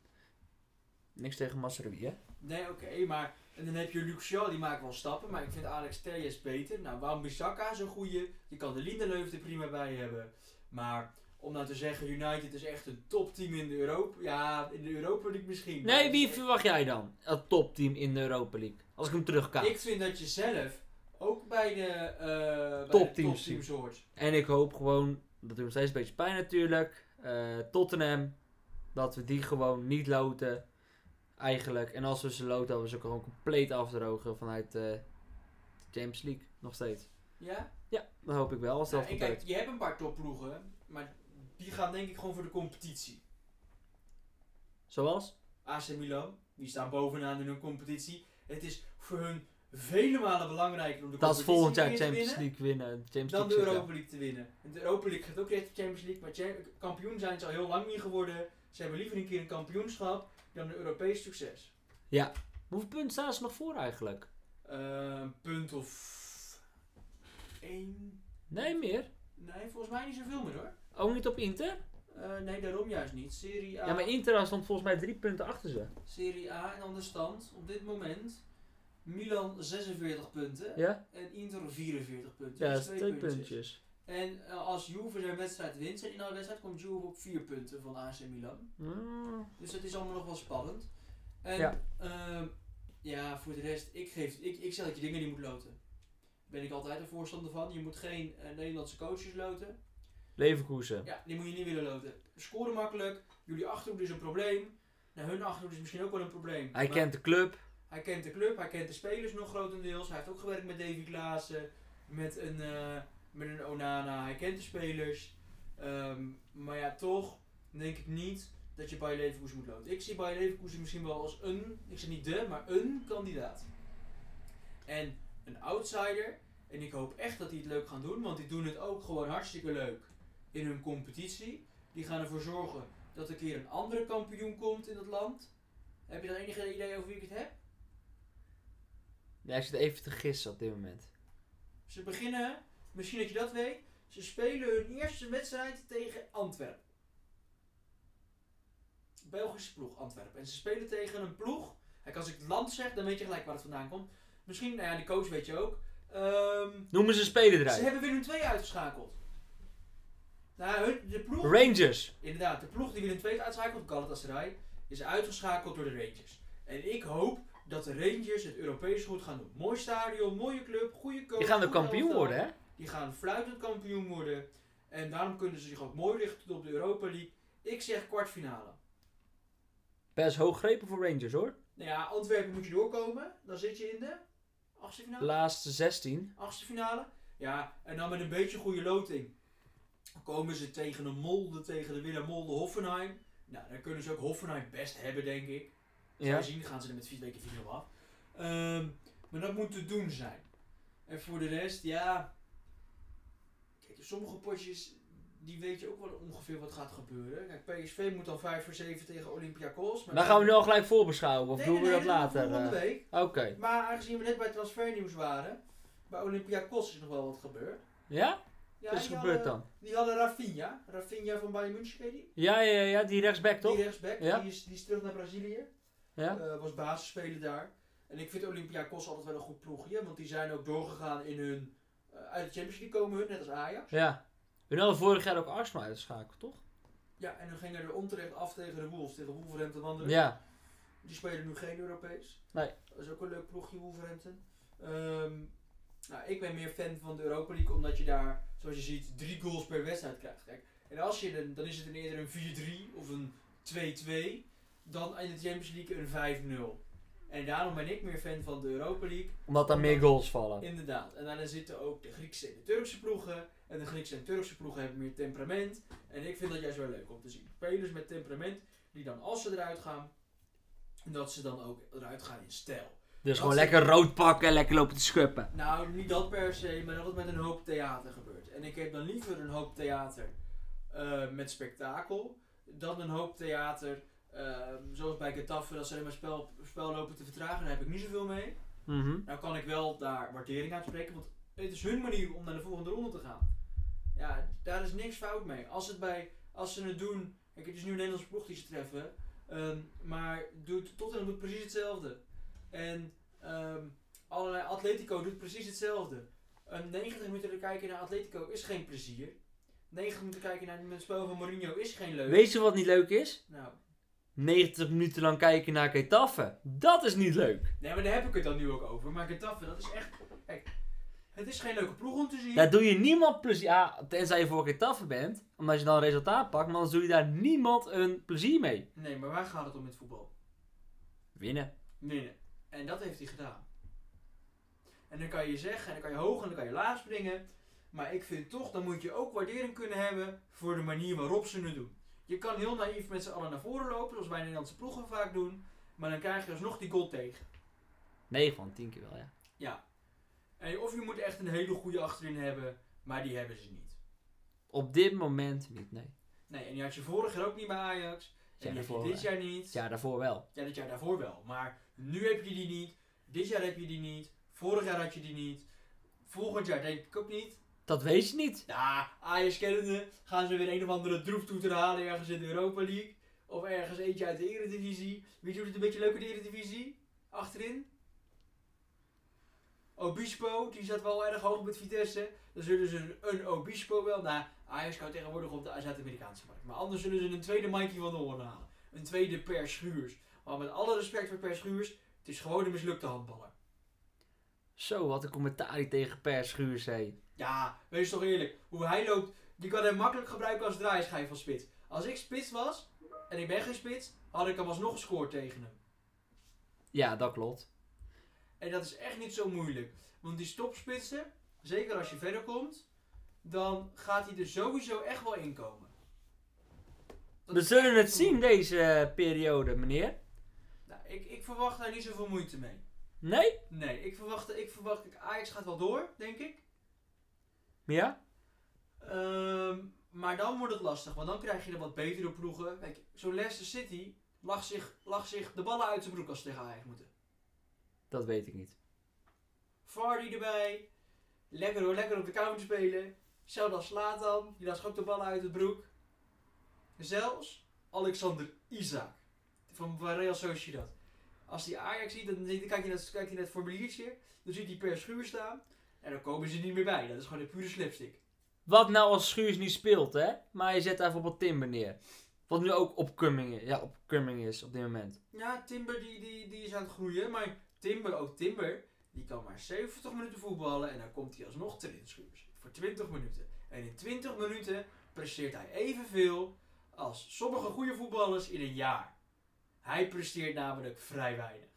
Niks tegen Masseroui, hè? Nee, oké, maar. En dan heb je Shaw, die maakt wel stappen, maar ik vind Alex Telles beter. Nou, waarom Bissaka is een goeie. Je kan de Lindelöf er prima bij hebben. Maar om nou te zeggen, United is echt een topteam in de Europa. Ja, in de Europa League misschien. Nee, wie verwacht jij dan? Het topteam in de Europa League. Als ik hem terugkaat. Ik vind dat je zelf ook bij de, Topteams topteams hoort. En ik hoop gewoon, dat doet nog steeds een beetje pijn natuurlijk. eh, Tottenham, dat we die gewoon niet loten. Eigenlijk. En als we ze loten, dat we ze gewoon compleet afdrogen vanuit eh, de Champions League. Nog steeds. Ja? Ja, dat hoop ik wel. Als dat Nou, kijk, je hebt een paar topploegen, maar die gaan denk ik gewoon voor de competitie. Zoals? AC Milan, die staan bovenaan in hun competitie. Het is voor hun vele malen belangrijker om de Dat is volgend jaar Champions winnen League winnen. Champions dan de League Europa League te winnen. En de Europa League gaat ook richting de Champions League, maar kampioen zijn ze al heel lang niet geworden. Ze hebben liever een keer een kampioenschap dan een Europees succes. er. Hoeveel punten staan ze nog voor eigenlijk? Eh, een punt of één. Nee, meer. Nee, volgens mij niet zoveel meer hoor. Ook niet op Inter? Eh, nee, daarom juist niet. Serie A. Ja, maar Inter stond volgens mij drie punten achter ze. Serie A en dan de stand op dit moment. Milan 46 punten Ja? en Inter 44 punten. Ja, Dus dat twee puntjes. puntjes. En eh, als Juve zijn wedstrijd wint, zijn alle wedstrijd, komt Juve op 4 punten van AC Milan. Mm. Dus het is allemaal nog wel spannend. En Ja. ja, ja voor de rest, ik, geef, ik, ik zeg dat je dingen niet moet loten. Daar ben ik altijd een voorstander van. Je moet geen eh, Nederlandse coaches loten. Leverkusen. Ja, die moet je niet willen loten. Scoren makkelijk. Jullie achterhoede is een probleem. Nou, hun achterhoede is misschien ook wel een probleem. Hij Maar kent de club. Hij kent de club, hij kent de spelers nog grotendeels. Hij heeft ook gewerkt met Davy Klaassen, met een, eh, met een Onana. Hij kent de spelers. Ehm, maar ja, toch denk ik niet dat je Bayer Leverkusen moet loten. Ik zie Bayer Leverkusen misschien wel als een, ik zeg niet de, maar een kandidaat. En een outsider, en ik hoop echt dat die het leuk gaan doen, want die doen het ook gewoon hartstikke leuk in hun competitie. Die gaan ervoor zorgen dat er een keer een andere kampioen komt in het land. Heb je dan enige idee over wie ik het heb? Ja, ik zit even te gissen op dit moment. Ze beginnen, misschien dat je dat weet, ze spelen hun eerste wedstrijd tegen Antwerpen. Belgische ploeg, Antwerpen. En ze spelen tegen een ploeg. Kijk, als ik het land zeg, dan weet je gelijk waar het vandaan komt. Misschien, nou ja, die coach weet je ook. Ehm, Noemen ze spelen ze eruit. hebben Willem 2 uitgeschakeld. Nou, hun- de ploeg, Rangers. inderdaad, de ploeg die Willem 2 uitschakelt, Galatasaray, is uitgeschakeld door de Rangers. En ik hoop dat de Rangers het Europees goed gaan doen. Mooi stadion, mooie club, goede coach. Die gaan de kampioen worden, hè? Die gaan fluitend kampioen worden. En daarom kunnen ze zich ook mooi richten op de Europa League. Ik zeg kwartfinale. Best hooggrepen voor Rangers, hoor. Nou ja, Antwerpen moet je doorkomen. Dan zit je in de achtste finale. Laatste 16. achtste finale. Ja, en dan met een beetje goede loting. Dan komen ze tegen een Molde, tegen de Willem Molde Hoffenheim. Nou, dan kunnen ze ook Hoffenheim best hebben, denk ik. Ja. je zien, gaan ze er met vier weken 4 af. Ehm, maar dat moet te doen zijn. En voor de rest, ja. Kijk, sommige potjes die weet je ook wel ongeveer wat gaat gebeuren. Kijk, PSV moet dan 5 voor 7 tegen Olympiakos. Dan gaan we nu al gelijk voorbeschouwen, of Nee, doen nee, we nee, dat later? Volgende eh? week. Oké. Maar aangezien we net bij transfernieuws waren, bij Olympiakos is nog wel wat gebeurd. Ja? Ja, Wat is gebeurd dan? Die hadden Rafinha. Rafinha van Bayern München, weet je die? Ja, ja, ja, die rechtsback toch? Die rechtsback, Ja. die, is, die is terug naar Brazilië. Ja? Eh, was basisspeler daar. En ik vind Olympiakos altijd wel een goed ploegje, want die zijn ook doorgegaan in hun... eh, uit de Champions League komen hun, net als Ajax. Ja. We hadden vorig jaar ook Arsenal uitgeschakeld, toch? Ja, en hun gingen er onterecht af tegen de Wolves, tegen Wolverhampton Wanderers. Ja. Die spelen nu geen Europees. Nee. Dat is ook een leuk ploegje, Wolverhampton. Ehm, nou, ik ben meer fan van de Europa League, omdat je daar, zoals je ziet, drie goals per wedstrijd krijgt. Kijk, en als je dan, dan is het een eerder een 4-3 of een 2-2, dan in de Champions League een 5-0. En daarom ben ik meer fan van de Europa League. Omdat daar meer goals vallen. Inderdaad. En daarin zitten ook de Griekse en de Turkse ploegen. En de Griekse en Turkse ploegen hebben meer temperament. En ik vind dat juist wel leuk om te zien. Spelers met temperament, die dan als ze eruit gaan, dat ze dan ook eruit gaan in stijl. Dus gewoon lekker rood pakken en lekker lopen te schuppen. Nou, niet dat per se, maar dat het met een hoop theater gebeurt. En ik heb dan liever een hoop theater eh, met spektakel, dan een hoop theater, zoals bij Getafe, dat ze alleen maar spel, spel lopen te vertragen. Daar heb ik niet zoveel mee. Mhm. Nou kan ik wel daar waardering uitspreken, want het is hun manier om naar de volgende ronde te gaan. Ja, daar is niks fout mee. Als, het bij, als ze het doen, kijk, het is nu een Nederlandse ploeg die ze treffen, ehm, maar doet, Tottenham doet precies hetzelfde. En ehm, allerlei Atletico doet precies hetzelfde. Een 90 minuten te kijken naar Atletico is geen plezier. 90 minuten kijken naar het spel van Mourinho is geen leuk. Weet je wat niet leuk is? Nou, 90 minuten lang kijken naar Getafe. Dat is niet leuk. nee, maar daar heb ik het dan nu ook over. Maar Getafe, dat is echt... Kijk, het is geen leuke ploeg om te zien. Daar doe je niemand plezier Ja, tenzij je voor Getafe bent. Omdat je dan een resultaat pakt. Maar anders doe je daar niemand een plezier mee. Nee, maar waar gaat het om met voetbal? Winnen. Winnen. En dat heeft hij gedaan. En dan kan je zeggen, en dan kan je hoog en dan kan je laag springen. Maar ik vind toch, dan moet je ook waardering kunnen hebben voor de manier waarop ze het doen. Je kan heel naïef met z'n allen naar voren lopen, zoals wij Nederlandse ploegen vaak doen. Maar dan krijg je alsnog die goal tegen. 9 van 10 keer wel, ja. Ja. En of je moet echt een hele goede achterin hebben, maar die hebben ze niet. Op dit moment niet, nee. Nee, en die had je vorig jaar ook niet bij Ajax. Ja, En die heb je daarvoor dit jaar niet. Het jaar daarvoor wel. Ja, dit jaar daarvoor wel. Maar nu heb je die niet. Dit jaar heb je die niet. Vorig jaar had je die niet. Volgend jaar denk ik ook niet. Dat weet je niet. Ja, Ajax kennende gaan ze weer een of andere droeftoeter halen ergens in de Europa League. Of ergens eentje uit de Eredivisie. Je hoe het een beetje leuk in de Eredivisie? Achterin. Obispo, die zat wel erg hoog met Vitesse. Dan zullen ze een, een Obispo wel. Nou, Ajax kan tegenwoordig op de Zuid-Amerikaanse markt. Maar anders zullen ze een tweede Mikey van de Hoorn halen. Een tweede Per Schuurs. Maar met alle respect voor Per Schuurs, het is gewoon een mislukte handballer. Zo, wat een commentaar die tegen Per Schuur zei. Ja, wees toch eerlijk. Hoe hij loopt, die kan hij makkelijk gebruiken als draaischijf van spits. Als ik spits was, en ik ben geen spits, had ik hem alsnog gescoord tegen hem. Ja, dat klopt. En dat is echt niet zo moeilijk. Want die stopspitsen, zeker als je verder komt, dan gaat hij er sowieso echt wel inkomen. We zullen het zien deze eh, periode, meneer. Nou, ik, ik verwacht daar niet zoveel moeite mee. Nee? Nee, ik verwacht, ik verwacht, Ajax gaat wel door, denk ik. Ja? Ehm, maar dan wordt het lastig, want dan krijg je er wat betere ploegen. Kijk, zo'n Leicester City lag zich, lag zich de ballen uit zijn broek als ze tegen Ajax moeten. Dat weet ik niet. Vardy erbij, lekker hoor, lekker op de counter spelen. Zelfs als Slatan, die lag ook de ballen uit het broek. Zelfs Alexander Isaac van van Real Sociedad. Als die Ajax ziet, dan, dan kijk je naar, je naar het formuliertje, dan ziet hij per schuur staan. En dan komen ze niet meer bij. Dat is gewoon een pure slipstick. Wat nou als Schuurs niet speelt, hè? Maar je zet daar bijvoorbeeld Timber neer. Wat nu ook opcoming is, ja, is op dit moment. Ja, Timber die, die, die is aan het groeien. Maar Timber, ook Timber, die kan maar 70 minuten voetballen. En dan komt hij alsnog erin schuurs. Voor 20 minuten. En in 20 minuten presteert hij evenveel als sommige goede voetballers in een jaar. Hij presteert namelijk vrij weinig.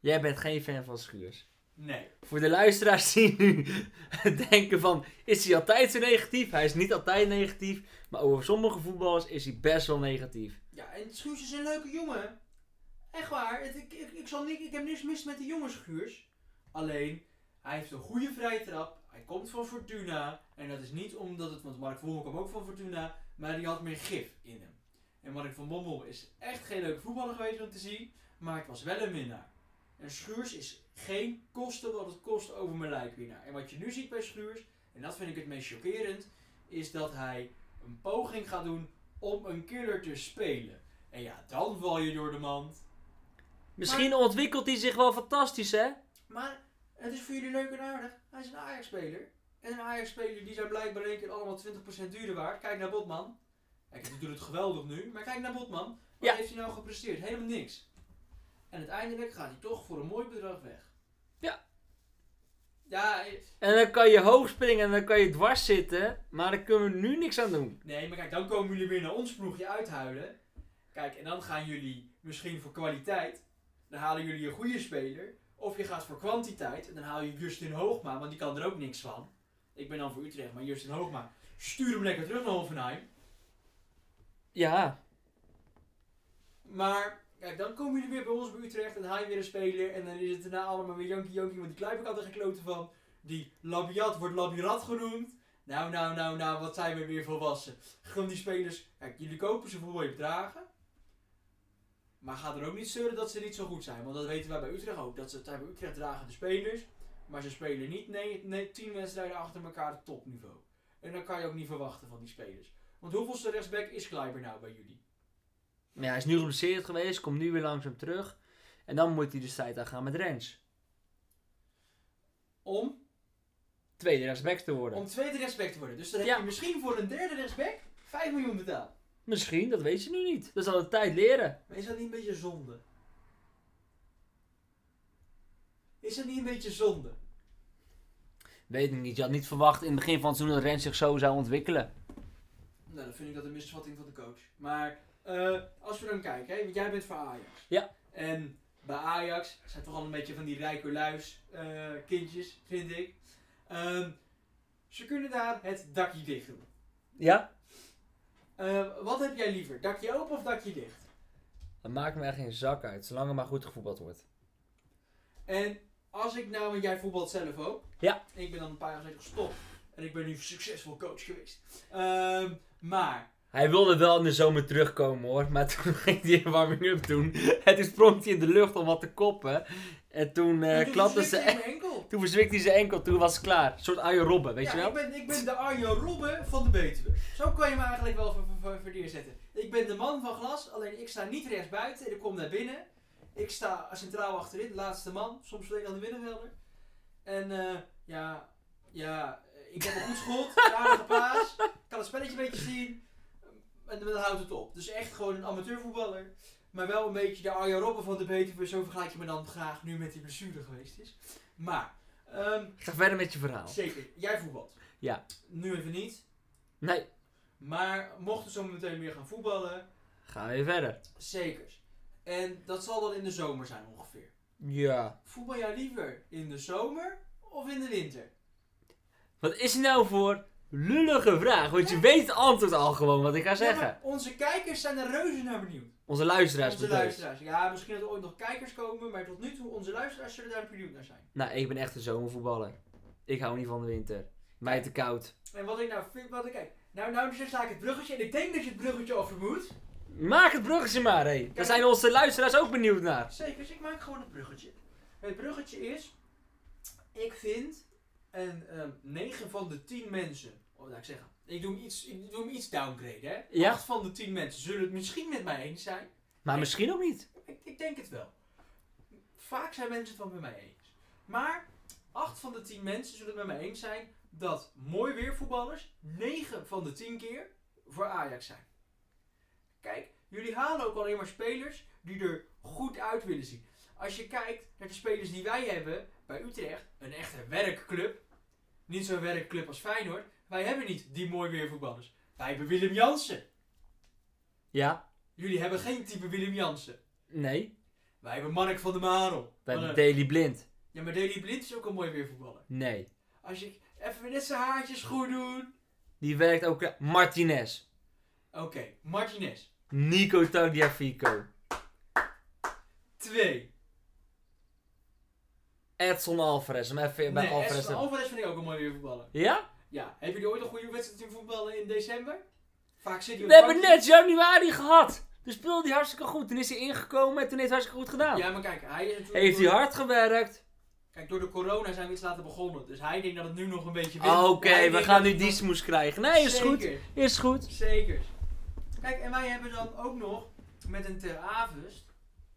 Jij bent geen fan van Schuurs. Nee. Voor de luisteraars die nu denken van, is hij altijd zo negatief? Hij is niet altijd negatief, maar over sommige voetballers is hij best wel negatief. Ja, en Schuurs is een leuke jongen. Echt waar. Het, ik, ik, ik, zal niet, ik heb niks mis met de jongen Schuurs. Alleen, hij heeft een goede vrije trap. hij komt van Fortuna. En dat is niet omdat het, want Mark Bommel kwam ook van Fortuna. Maar die had meer gif in hem. En Mark van Bommel is echt geen leuke voetballer geweest om te zien. Maar het was wel een winnaar. En Schuurs is geen kosten wat het kost over mijn lijk winnaar. En wat je nu ziet bij Schuurs, en dat vind ik het meest chockerend, is dat hij een poging gaat doen om een killer te spelen. En ja, dan val je door de mand. Misschien ontwikkelt hij zich wel fantastisch, hè? Maar het is voor jullie leuk en aardig. Hij is een Ajax-speler. En een Ajax-speler die zijn blijkbaar één keer allemaal 20% duurder waard. Kijk naar Botman. Kijk, hij doet het geweldig nu. Maar kijk naar Botman. Wat Ja. heeft hij nou gepresteerd? Helemaal niks. En uiteindelijk gaat hij toch voor een mooi bedrag weg. Ja. Ja, eh, En dan kan je hoog springen en dan kan je dwars zitten. Maar daar kunnen we nu niks aan doen. nee, maar kijk, dan komen jullie weer naar ons ploegje uithuilen. Kijk, en dan gaan jullie misschien voor kwaliteit. Dan halen jullie een goede speler. Of je gaat voor kwantiteit. En dan haal je Justin Hoogma, want die kan er ook niks van. Ik ben dan voor Utrecht, maar Justin Hoogma. Stuur hem lekker terug naar Hoffenheim. Ja. Maar kijk, dan komen jullie weer bij ons bij Utrecht en haal je weer een speler. En dan is het daarna allemaal weer Jankie Jankie, want die Kluip ik altijd gekloten van. Die Labiat wordt Labirat genoemd. Nou, nou, nou, nou, wat zijn we weer volwassen. Gewoon die spelers, kijk, jullie kopen ze voor mooie bedragen. Maar ga er ook niet zeuren dat ze niet zo goed zijn. Want dat weten wij bij Utrecht ook. Dat ze bij Utrecht dragen de spelers. Maar ze spelen niet nee, nee, tien wedstrijden achter elkaar topniveau. En dan kan je ook niet verwachten van die spelers. Want hoeveelste rechtsback is Kleiber nou bij jullie? Ja, hij is nu geblesseerd geweest, komt nu weer langzaam terug. En dan moet hij de strijd aangaan met Rens. Om Tweede rechtsback te worden. Om tweede rechtsback te worden. Dus dan heb Ja. je misschien voor een derde rechtsback 5 miljoen betaald. Misschien, dat weet je nu niet. Dat zal de tijd leren. Maar is dat niet een beetje zonde? Is dat niet een beetje zonde? Weet ik niet. Je had niet verwacht in het begin van het seizoen dat Rens zich zo zou ontwikkelen. Nou, dan vind ik dat een misvatting van de coach. Maar eh, als we dan kijken, hè, want jij bent voor Ajax. Ja. En bij Ajax zijn toch al een beetje van die rijke luis eh, kindjes, vind ik. Ehm, ze kunnen daar het dakje dicht doen. Ja? Eh, wat heb jij liever? Dakje open of dakje dicht? Dat maakt me echt geen zak uit, zolang er maar goed gevoetbald wordt. En als ik nou, want jij voetbalt zelf ook. Ja. Ik ben dan een paar jaar geleden gestopt. En ik ben nu succesvol coach geweest. Ehm, maar, Hij wilde wel in de zomer terugkomen hoor, maar toen ging hij een warming-up doen. En toen sprong hij in de lucht om wat te koppen. En toen en toen klapte ze... enkel. Toen verzwikte hij zijn enkel, toen was het klaar. Een soort Arjen Robben, weet ja, je wel? Ik ben, ik ben de Arjen Robben van de Betuwe. Zo kan je me eigenlijk wel verneerzetten. Ik ben de man van glas, alleen ik sta niet rechts buiten en ik kom naar binnen. Ik sta centraal achterin, de laatste man, soms verleden aan de middenvelder. En eh, ja, ja, ik heb een goed schot, een aardige paas, ik kan het spelletje een beetje zien. En dan houdt het op. Dus echt gewoon een amateurvoetballer. Maar wel een beetje de Arjen Robben van de Betuwe. Zo vergelijk je me dan graag nu met die blessure geweest is. Maar, ehm, Ga verder met je verhaal. zeker, jij voetbalt. Ja. Nu even niet. Nee, Maar mochten zo meteen weer gaan voetballen, gaan we weer verder. zekers. En dat zal dan in de zomer zijn ongeveer. Ja. Voetbal jij liever in de zomer of in de winter? Wat is er nou voor lullige vraag? Want je weet het antwoord al gewoon wat ik ga zeggen. onze kijkers zijn er reuze naar benieuwd. Onze luisteraars onze luisteraars. Ja, misschien dat er ooit nog kijkers komen, maar tot nu toe onze luisteraars zullen daar benieuwd naar zijn. Nou, ik ben echt een zomervoetballer. Ik hou niet van de winter. Mij te koud. En wat ik nou vind, wat ik kijk. Nou, nou dus sla ik het bruggetje en ik denk dat je het bruggetje al vermoedt. Maak het bruggetje maar, hé. Daar zijn onze luisteraars ook benieuwd naar. Zeker, dus ik maak gewoon het bruggetje. Het bruggetje is, ik vind ehm 9 van de 10 mensen, of laat ik zeggen, ik doe hem iets, ik doe hem iets downgraden hè. Ja. 8 van de 10 mensen zullen het misschien met mij eens zijn. Maar misschien ook niet. Ik, ik denk het wel. Vaak zijn mensen het wel met mij eens. Maar 8 van de 10 mensen zullen het met mij eens zijn dat mooi weervoetballers 9 van de 10 keer voor Ajax zijn. Kijk, jullie halen ook alleen maar spelers die er goed uit willen zien. Als je kijkt naar de spelers die wij hebben bij Utrecht, een echte werkclub. Niet zo'n werkclub als Feyenoord. Wij hebben niet die mooi weervoetballers. Wij hebben Willem Jansen. Ja? Jullie hebben geen type Willem Jansen. Nee? Wij hebben Mark van der Marel. De een- Daily Blind? Ja, maar Daley Blind is ook een mooi weervoetballer. Nee. Als je even net zijn haartjes goed doen. Die werkt ook... eh, Martinez. Oké, Martinez. Nico Tagliafico. Twee. Edson Alvarez. Om even bij Nee, Alvarez Edson Alvarez vind ik ook een mooi weer voetballen. Ja? Ja, hebben jullie ooit een goede wedstrijd in voetballen in december? Vaak zit hij We hebben net januari gehad. Dus speelde hij hartstikke goed. Toen is hij ingekomen en toen heeft hij hartstikke goed gedaan. Ja, maar kijk, hij is natuurlijk... Heeft hij hard gewerkt. Kijk, door de corona zijn we iets later begonnen. Dus hij denkt dat het nu nog een beetje Ah, wint. Oké, Hij we gaan nu die nog- smoes krijgen. Nee, is goed. Is goed. Zeker. Kijk, en wij hebben dan ook nog met een Ter Avest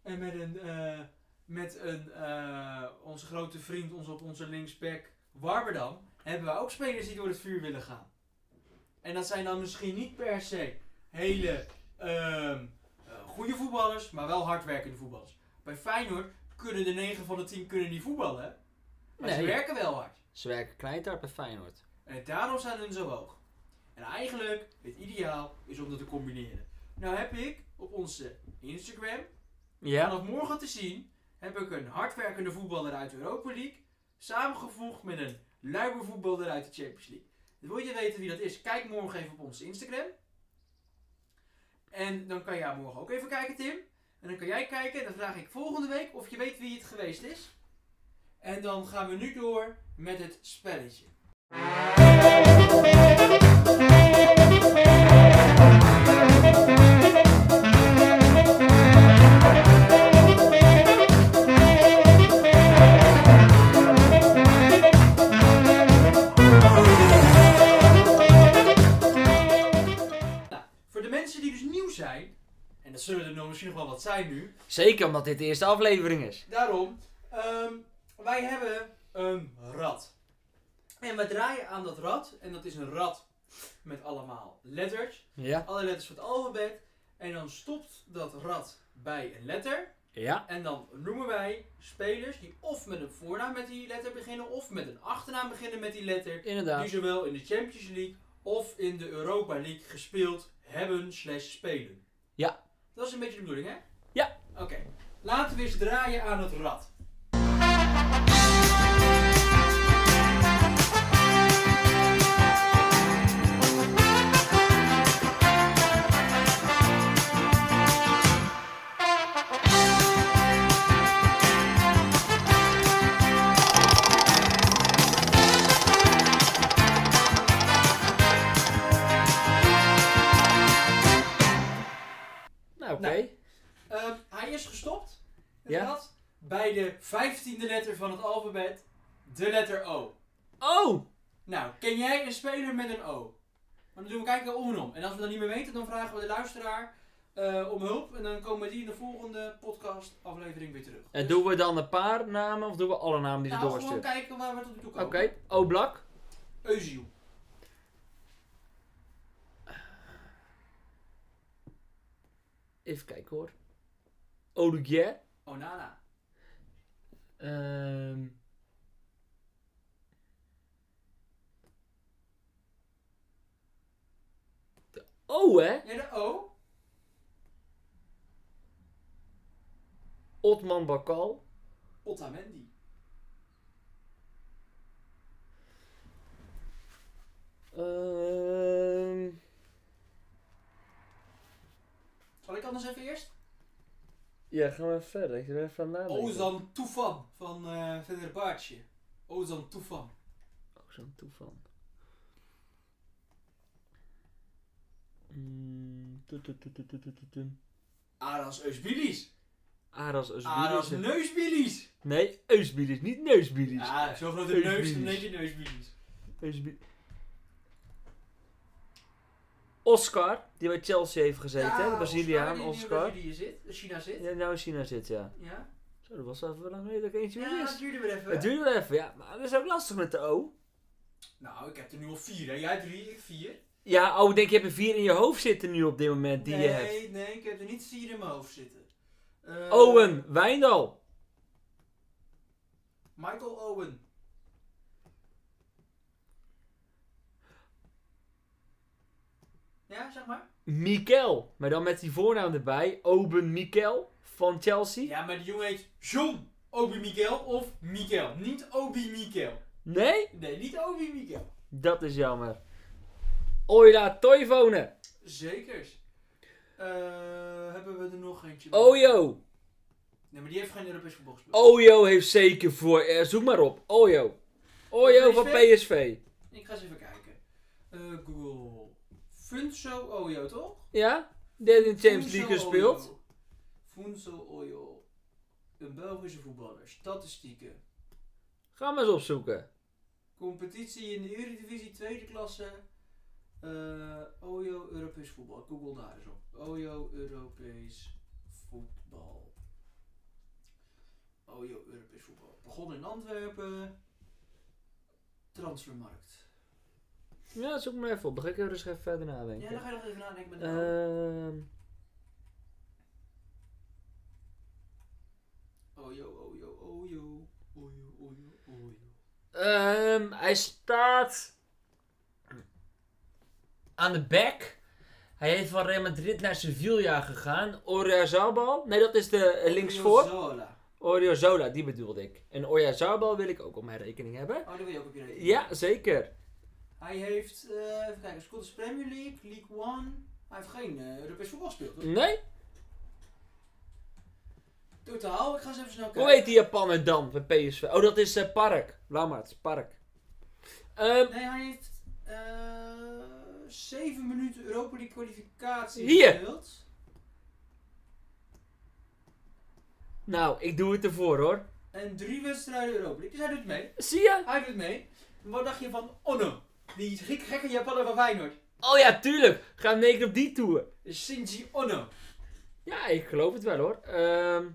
en met een, eh, met een eh, onze grote vriend, onze, op onze linksback Warberdam, hebben we ook spelers die door het vuur willen gaan. En dat zijn dan misschien niet per se hele eh, goede voetballers, maar wel hardwerkende voetballers. Bij Feyenoord kunnen de 9 van de 10 kunnen niet voetballen, maar ze werken wel hard. Ze werken knijthard bij Feyenoord. En daarom zijn hun zo hoog. En eigenlijk, het ideaal is om dat te combineren. Nou heb ik op onze Instagram, Ja? vanaf morgen te zien, heb ik een hardwerkende voetballer uit de Europa League samengevoegd met een luier voetballer uit de Champions League. Wil je weten wie dat is? Kijk morgen even op onze Instagram. En dan kan jij morgen ook even kijken, Tim. En dan kan jij kijken en dan vraag ik volgende week of je weet wie het geweest is. En dan gaan we nu door met het spelletje. Zijn nu, Zeker omdat dit de eerste aflevering is. daarom, ehm, wij hebben een rad. En we draaien aan dat rad, en dat is een rad met allemaal letters, Ja? alle letters van het alfabet, en dan stopt dat rad bij een letter, Ja? en dan noemen wij spelers die of met een voornaam met die letter beginnen, of met een achternaam beginnen met die letter, die zowel in de Champions League of in de Europa League gespeeld hebben slash spelen. Ja. Dat is een beetje de bedoeling, hè? Oké. Laten we eens draaien aan het rad. Ja. bij de vijftiende letter van het alfabet, de letter O. Oh! Nou, ken jij een speler met een O? Maar dan doen we kijken om en om. En als we dat niet meer weten, dan vragen we de luisteraar eh, om hulp. En dan komen die in de volgende podcast aflevering weer terug. En Dus- doen we dan een paar namen of doen we alle namen die ze nou, gewoon doorsturen? kijken waar we tot nu toe komen. Oké, Oblak. Eusiel. Even kijken hoor. Odugier. Onana. Ehm de O, hè? Ja, de O. Otman Bakal. Otamendi. Ehm Zal ik anders even eerst? Ja, gaan we even verder. Ik ben even aan nadenken. Ozan Tufan van eh Fenerbahce. Ozan Tufan. Oh, zo'n toeval. Mm. Aras Eusbilis. Aras Aras Eusbilis. Neusbilis. Nee, Eusbilis, niet Neusbilis. Ja, zo grote Eusbilis. neus, dan denk je Neusbilis. Eusbi- Oscar, die bij Chelsea heeft gezeten, hè? de Braziliaan, die Oscar. Brazilië zit, China zit. Ja, nou in China zit, ja. Ja, Zo, dat was even lang geleden dat ik eentje ja dat wist. duurde weer even. Het duurde wel even, ja. Maar dat is ook lastig met de O. Nou, ik heb er nu al vier. Hè. Jij drie, ik vier. Ja, oh, ik denk je hebt er vier in je hoofd zitten nu op dit moment die nee, je hebt. nee, ik heb er niet vier in mijn hoofd zitten. Eh, Owen, Wijndal. Michael Owen. Ja, zeg maar. Mikel. Maar dan met die voornaam erbij. Oben Mikel van Chelsea. Ja, maar die jongen heet John Obi Mikel of Mikel. Niet Obi Mikel. Nee? Nee, niet Obi Mikel. Dat is jammer. Oila Nee, maar die heeft geen Europees voetbal gespeeld. Ojo heeft zeker voor... eh, zoek maar op. Ojo. Ojo van PSV. Ik ga eens even kijken. Eh, Google. Funso Oyo, toch? Ja? Die heeft in de Champions League gespeeld. Funso Oyo. Een Belgische voetballer. Statistieken. Ga maar eens opzoeken. Competitie in de Eredivisie, tweede klasse. Eh Oyo Europees voetbal. Google daar eens op. Oyo Europees voetbal. Oyo Europees voetbal. Begon in Antwerpen. Transfermarkt. Ja, zoek maar even op. Dan ga ik er eens even verder nadenken. Ja, dan ga je nog even nadenken met de naam. Ehm, Oyo, Oyo, Oyo. Oyo, Oyo, Oyo. ehm, hij staat aan de back. Hij heeft van Real Madrid naar Sevilla gegaan. Oyarzabal. Nee, dat is de eh, linksvoor. Zola. Oriozola, die bedoelde ik. En Oyarzabal wil ik ook op mijn rekening hebben. Oh, die wil je ook op je rekening. Ja, zeker. Hij heeft, eh even kijken, Scottish Premier League, League One. Hij heeft geen eh, Europees voetbal gespeeld. Hoor. Nee? Totaal, ik ga eens even snel kijken. Hoe heet die Japaner dan bij PSV? Oh, dat is eh, Park. Lammert, Park. Ehm, Nee, hij heeft eh 7 minuten Europa League kwalificatie Hier. gespeeld. nou, ik doe het ervoor hoor. En drie wedstrijden Europa League. Dus hij doet mee. Zie je? Hij doet mee. Wat dacht je van Ono? Die gekke, gekke Japaner van Feyenoord. Oh ja, tuurlijk. Ga hem negen op die tour. Shinji Ono. Ja, ik geloof het wel hoor. Ehm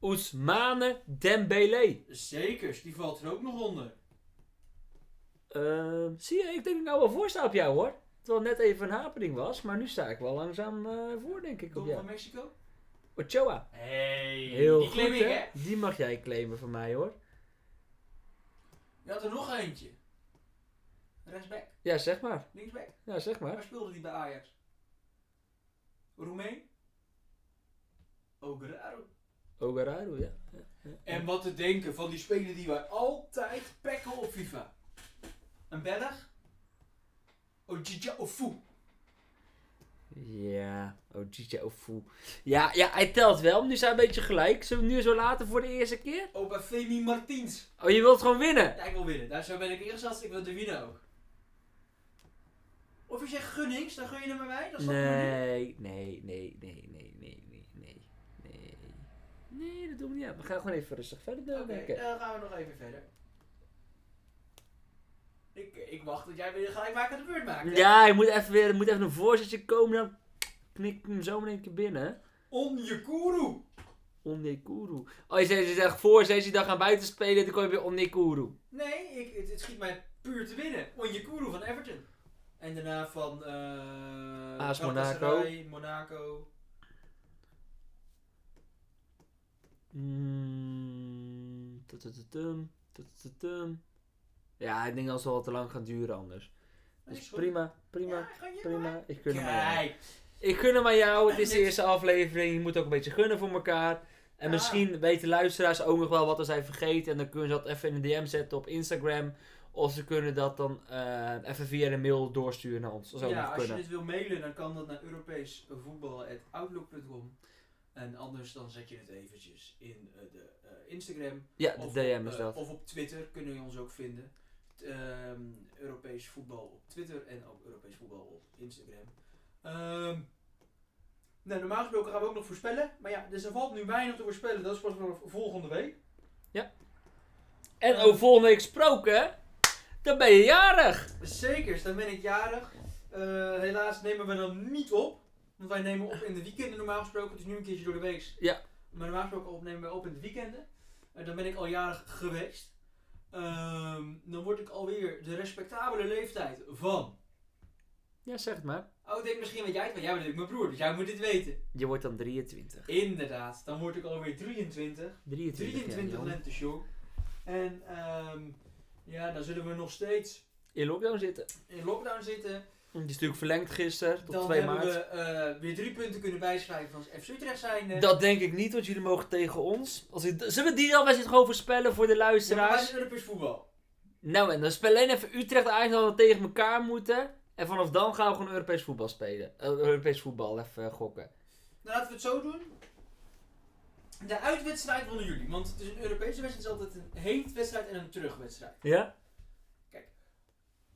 Ousmane Dembele. Zekers, die valt er ook nog onder. Ehm, zie je, ik denk dat ik nou wel voor sta op jou hoor. Terwijl het net even een hapering was, maar nu sta ik wel langzaam eh, voor denk ik op Don jou. van Mexico. Ochoa. Hey, Heel die goed ik, hè? Die mag jij claimen van mij hoor. Je had er nog eentje. Rechtsback, Ja, zeg maar. linksback. Ja, zeg maar. Waar speelde die bij Ajax? Roemeen? Ograro. Ogararu, ja. En wat te denken van die speler die wij altijd pakken op FIFA. Een Belg? Ojija Ofu. Ja, oh Gigi Ofu. Ja, ja, hij telt wel. Nu zijn we een beetje gelijk. Zullen we nu zo laten voor de eerste keer? Obafemi Martins. Oh, je wilt gewoon winnen? Ja, ik wil winnen. Daar zo ben ik ingezet. Ik wil de winnen ook. Of je zegt Gunnings, dan gun je hem bij mij? Dat is? Nee, nee, nee, nee, nee, nee, nee, nee, nee. Nee, dat doen we niet aan. We gaan gewoon even rustig verder Oké, denken. dan gaan we nog even verder. Ik, ik wacht tot jij weer gelijk maken de beurt maakt. hè? Ja, je moet even weer er moet even een voorzetje komen. Dan knik ik hem zo in één keer binnen. Onyekuru. Onnekuru. Oh, je zegt, je zegt dan gaan buiten spelen, dan kom je weer Onnekuru. Nee, ik, het, het schiet mij puur te winnen. Onyekuru van Everton. En daarna van eh AS Galatasaray, Monaco. Mm, tutututum, tutututum. Ja, ik denk dat het wel te lang gaat duren anders. Dus prima, prima, Ja, prima. maar. Ik gun hem aan jou. Ik gun hem aan jou. Het is de eerste aflevering. Je moet ook een beetje gunnen voor elkaar. En Ja. misschien weten luisteraars ook nog wel wat we zijn vergeten. En dan kunnen ze dat even in een DM zetten op Instagram. Of ze kunnen dat dan eh, even via de mail doorsturen naar ons. Dat zou ook Ja, nog als je dit wil mailen, dan kan dat naar europeesvoetbal.outlook.com. En anders dan zet je het eventjes in eh, de eh, Instagram. Ja, de Of DM op, is dat. Of op Twitter kunnen je ons ook vinden. Ehm, Europees voetbal op Twitter en ook Europees voetbal op Instagram. Ehm, nou, normaal gesproken gaan we ook nog voorspellen. Maar ja, dus er valt nu weinig te voorspellen. Dat is pas voor volgende week. En over volgende week gesproken, dan ben je jarig. Zeker, dan ben ik jarig. Eh, helaas nemen we dan niet op. Want wij nemen op in de weekenden normaal gesproken. Het is nu een keertje door de week. Ja. Maar normaal gesproken op, nemen we op in de weekenden. En dan ben ik al jarig geweest. Ehm, dan word ik alweer de respectabele leeftijd van... Ja, zeg het maar. Oh, ik denk misschien weet jij het, maar jij bent natuurlijk mijn broer. Dus jij moet dit weten. Je wordt dan 23. Inderdaad, dan word ik alweer 23. 23, 23 jaar, lentes jong. En ehm, ja, dan zullen we nog steeds In lockdown zitten. in lockdown zitten. Die is natuurlijk verlengd gisteren tot Dan 2 hebben maart. we eh, weer drie punten kunnen bijschrijven van FC Utrecht zijnde. Dat denk ik niet, want jullie mogen tegen ons. Als ik, zullen we die dan zitten gewoon voorspellen voor de Ja, maar wij luisteraars? zijn Europees voetbal. Nou, en dan spelen alleen even Utrecht eigenlijk dat we tegen elkaar moeten. En vanaf dan gaan we gewoon Europees voetbal spelen. Eh, Europees voetbal, even gokken. Nou, laten we het zo doen. De uitwedstrijd wonnen jullie. Want het is een Europese wedstrijd. Het is altijd een heenwedstrijd en een terugwedstrijd. Ja?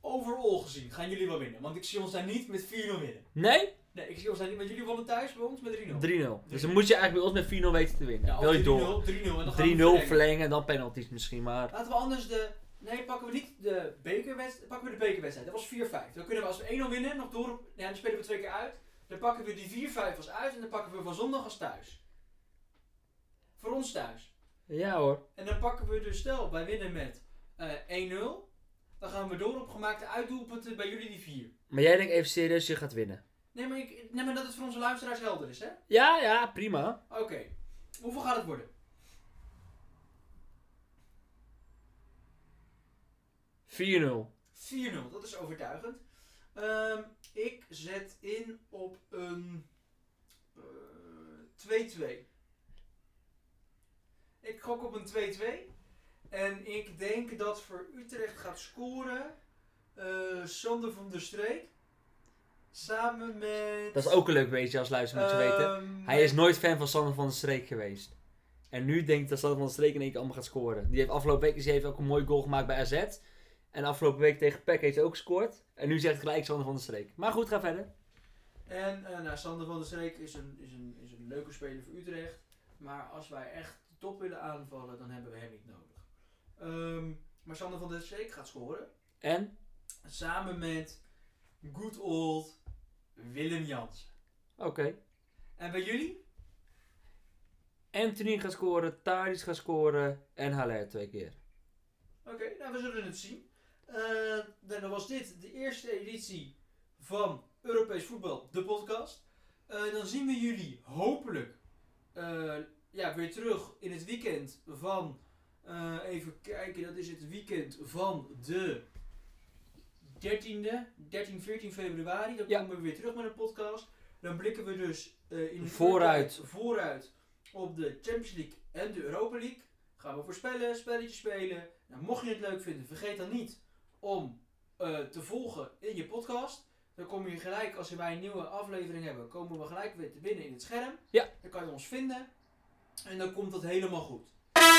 Overall gezien gaan jullie wel winnen. Want ik zie ons daar niet met 4-0 winnen. Nee? 3-0. Nee, ik zie ons daar niet. Want jullie wonnen thuis bij ons met 3-0. Dus dan moet je eigenlijk bij ons met 4-0 weten te winnen. Ja, Wil je door? 3-0, 3-0 en dan gaan we 3-0 verlengen. verlengen en dan penalties misschien, maar... Laten we anders de... Nee, pakken we niet de bekerwedstrijd. Pakken we de bekerwedstrijd. Dat was 4-5. Dan kunnen we als we 1-0 winnen nog door... Ja, dan spelen we twee keer uit. Dan pakken we die 4-5 als uit. En dan pakken we van zondag als thuis. Voor ons thuis. Ja hoor. En dan pakken we dus, stel, wij winnen met eh 1-0. Dan gaan we door op gemaakte uitdoelpunten bij jullie die 4. Maar jij denkt even serieus, je gaat winnen. Nee maar, ik, nee, maar dat het voor onze luisteraars helder is, hè? Ja, ja, prima. Oké. Hoeveel gaat het worden? 4-0. 4-0, dat is overtuigend. Ehm, ik zet in op een eh, 2-2. Ik gok op een 2-2. En ik denk dat voor Utrecht gaat scoren eh, Sander van der Streek. Samen met... Dat is ook een leuk beetje als luisteraar moet je weten. Ehm, Hij is nooit fan van Sander van der Streek geweest. En nu denkt dat Sander van der Streek in één keer allemaal gaat scoren. Die heeft afgelopen week die heeft ook een mooi goal gemaakt bij AZ. En afgelopen week tegen PEC heeft hij ook gescoord. En nu zegt gelijk Sander van der Streek. Maar goed, ga verder. En eh, nou, Sander van der Streek is een, is, een, is een leuke speler voor Utrecht. Maar als wij echt de top willen aanvallen, dan hebben we hem niet nodig. Ehm, maar Sander van der Streek gaat scoren. En? Samen met good old Willem Jans. Oké. En bij jullie? Anthony gaat scoren, Tadic gaat scoren en Haller twee keer. Oké, nou we zullen het zien. Eh, nou, dan was dit de eerste editie van Europees Voetbal, de podcast. Eh, dan zien we jullie hopelijk eh, ja, weer terug in het weekend van, eh, even kijken, dat is het weekend van de 13e, 13, 14 februari. Dan Ja. komen we weer terug met een podcast. Dan blikken we dus eh, in Vooruit. vooruit op de Champions League en de Europa League. Gaan we voorspellen, spelletjes spelen. Nou, mocht je het leuk vinden, vergeet dan niet om eh, te volgen in je podcast. Dan kom je gelijk, als wij een nieuwe aflevering hebben, komen we gelijk weer te binnen in het scherm. Ja. Dan kan je ons vinden. En dan komt dat helemaal goed.